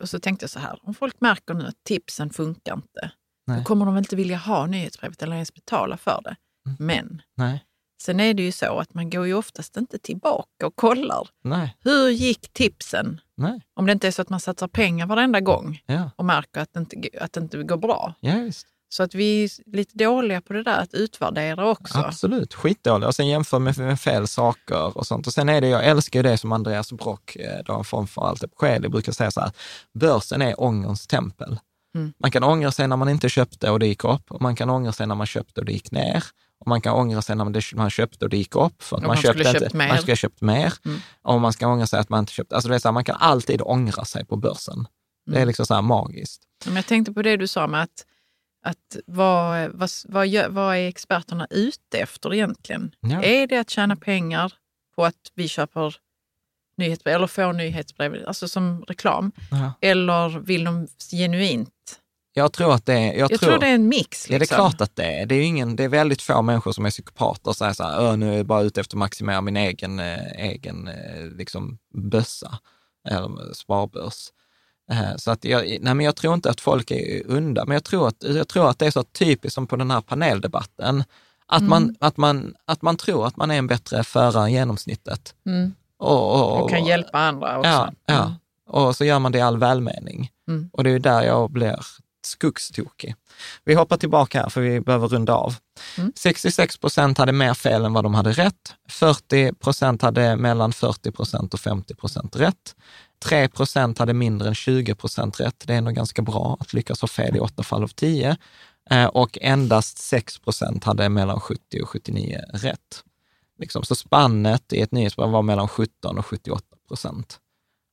och så tänkte jag så här, om folk märker nu att tipsen funkar inte, Nej. då kommer de väl inte vilja ha nyhetsbrevet eller ens betala för det. Mm. Men Nej. Sen är det ju så att man går ju oftast inte tillbaka och kollar. Nej. Hur gick tipsen? Nej. Om det inte är så att man satsar pengar varenda gång ja. och märker att det, inte, att det inte går bra. Ja, just. Så att vi är lite dåliga på det där att utvärdera också. Absolut, skitdåliga. Och sen jämför med, med fel saker och sånt. Och sen är det, jag älskar ju det som Andreas Brock, eh, då från för allt Sheli, brukar säga så här, börsen är ångerns tempel. Mm. Man kan ångra sig när man inte köpte och det gick upp och man kan ångra sig när man köpte och det gick ner. Och man kan ångra sig när man köpte och det gick upp, för att man, man, köpte inte, köpt man skulle ha köpt mer. Mm. Och man ska ångra sig att man inte köpte. Alltså det är så här, man kan alltid ångra sig på börsen. Mm. Det är mm. liksom så här magiskt. Men jag tänkte på det du sa med att, att vad, vad, vad, gör, vad är experterna ute efter egentligen? Ja. Är det att tjäna pengar på att vi köper nyhetsbrev eller får nyhetsbrev, alltså som reklam? Ja. Eller vill de genuint jag tror att det är... Jag, jag tror, tror, det är en mix. Liksom. Ja, det är liksom. klart att det är. Det är, ingen, det är väldigt få människor som är psykopater och säger så här, nu är jag bara ute efter att maximera min egen, eh, egen eh, liksom, bössa, eller sparbörs. Eh, så att jag, nej men jag tror inte att folk är undan, men jag tror, att, jag tror att det är så typiskt som på den här paneldebatten, att, mm. man, att, man, att man tror att man är en bättre förare än genomsnittet. Mm. Och, och, och, kan hjälpa andra också. Ja, ja. Mm. och så gör man det i all välmening. Mm. Och det är där jag blir skogstokig. Vi hoppar tillbaka här för vi behöver runda av. Mm. 66 procent hade mer fel än vad de hade rätt. 40 procent hade mellan 40 procent och 50 procent rätt. 3 procent hade mindre än 20 procent rätt. Det är nog ganska bra att lyckas ha fel i åtta fall av 10. Eh, och endast 6 procent hade mellan 70 och 79 rätt. Liksom, så spannet i ett nyhetsbrev var mellan 17 och 78 procent.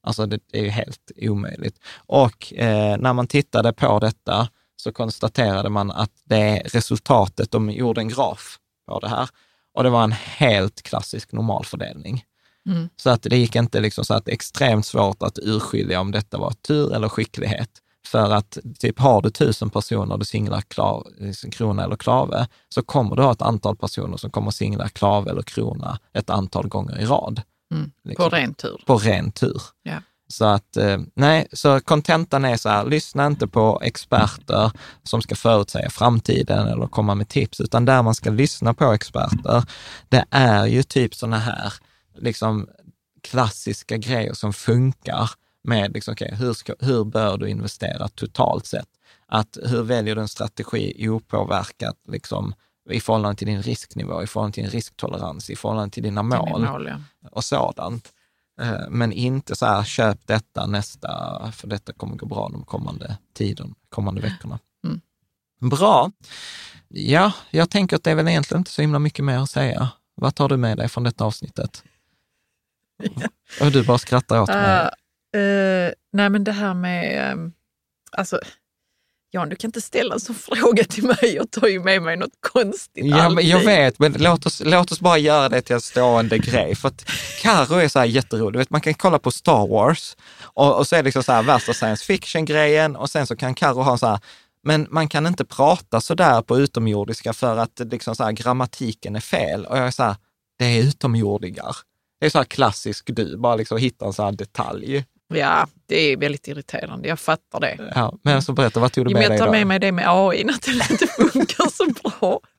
Alltså det är ju helt omöjligt. Och eh, när man tittade på detta så konstaterade man att det resultatet, de gjorde en graf på det här och det var en helt klassisk normalfördelning. Mm. Så att det gick inte liksom så att extremt svårt att urskilja om detta var tur eller skicklighet. För att typ har du tusen personer du singlar klav, liksom krona eller klave, så kommer du ha ett antal personer som kommer singla klave eller krona ett antal gånger i rad. Mm. Liksom. På ren tur. På ren tur. Ja. Så att, eh, nej, så kontentan är så här, lyssna inte på experter som ska förutsäga framtiden eller komma med tips, utan där man ska lyssna på experter, det är ju typ sådana här liksom klassiska grejer som funkar med, liksom, okay, hur, ska, hur bör du investera totalt sett? Att hur väljer du en strategi opåverkat liksom, i förhållande till din risknivå, i förhållande till din risktolerans, i förhållande till dina mål, mål ja. och sådant. Eh, men inte så här, köp detta nästa, för detta kommer gå bra de kommande tiden, kommande veckorna. Mm. Bra. Ja, jag tänker att det är väl egentligen inte så himla mycket mer att säga. Vad tar du med dig från detta avsnittet? Ja. Och du bara skrattar åt mig. Uh, uh, Nej, men det här med... ehm, Alltså, Jan, du kan inte ställa en sån fråga till mig. Jag tar ju med mig något konstigt Ja, men jag alltid. vet, men låt oss, låt oss bara göra det till en stående grej. För att Karo är så här jätterolig. Vet, man kan kolla på Star Wars och, och så är det liksom så här värsta science fiction-grejen och sen så kan Karo ha så här, men man kan inte prata så där på utomjordiska för att liksom så här, grammatiken är fel. Och jag är så här, det är utomjordingar. Det är så här klassisk du, bara liksom hitta en sån här detalj. Ja, det är väldigt irriterande. Jag fattar det. Ja, men så berätta, vad tog du med men dig jag tar med mig det med AI, att det inte funkar så bra.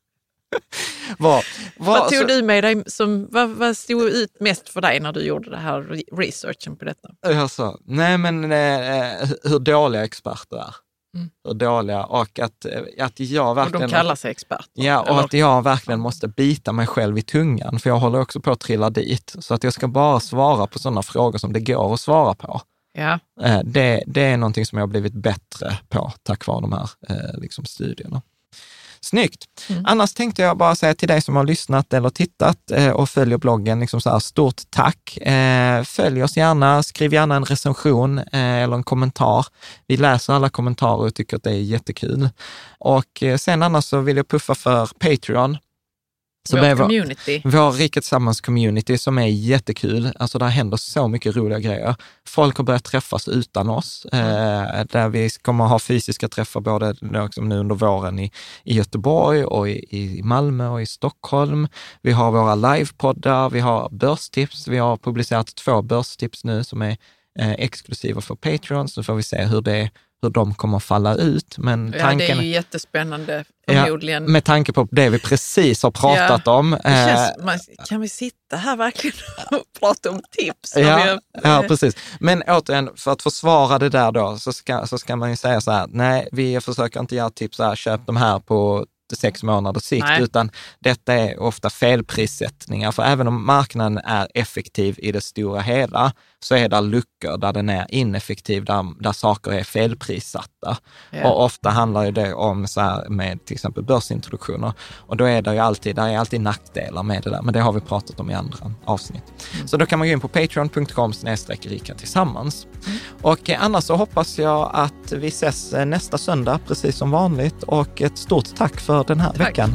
Vad, Vad tog så- du med dig? Som, vad, vad stod ut mest för dig när du gjorde det här re- researchen på detta? Alltså, nej men eh, hur dåliga experter är. Mm. Hur dåliga och att, eh, att jag Och verkligen... de kallar sig experter. Ja, och eller? att jag verkligen måste bita mig själv i tungan, för jag håller också på att trilla dit. Så att jag ska bara svara på sådana frågor som det går att svara på. ja. Eh, det, det är någonting som jag har blivit bättre på tack vare de här eh, liksom studierna. Snyggt! Mm. Annars tänkte jag bara säga till dig som har lyssnat eller tittat eh, och följer bloggen, liksom så här, stort tack. Eh, följ oss gärna, skriv gärna en recension eh, eller en kommentar. Vi läser alla kommentarer och tycker att det är jättekul. Och sen annars så vill jag puffa för Patreon. Så Vårt community. vår Rika Tillsammans-community som är jättekul. Alltså där händer så mycket roliga grejer. Folk har börjat träffas utan oss, eh, där vi kommer ha fysiska träffar både liksom nu under våren i, i Göteborg och i, i Malmö och i Stockholm. Vi har våra livepoddar, vi har börstips. Vi har publicerat två börstips nu som är eh, exklusiva för Patreons. Så får vi se hur, det, hur de kommer falla ut. Men Ja, det tanken är ju jättespännande Ja, förmodligen. med tanke på det vi precis har pratat om. det eh, känns, man, kan vi sitta här verkligen och prata om tips? Ja, har- ja, precis. Men återigen, för att försvara det där då, så ska, så ska man ju säga så här, nej, vi försöker inte göra tips så här, köp de här på sex månaders sikt, Nej. utan detta är ofta felprissättningar. För även om marknaden är effektiv i det stora hela, så är det luckor där den är ineffektiv, där, där saker är felprissatta. Ja. Och ofta handlar det om så här med till exempel börsintroduktioner. Och då är det ju alltid, där är alltid nackdelar med det där, men det har vi pratat om i andra avsnitt. Så då kan man gå in på patreon.com rika tillsammans. Och eh, annars så hoppas jag att vi ses eh, nästa söndag, precis som vanligt. Och ett stort tack för den här Tack. veckan.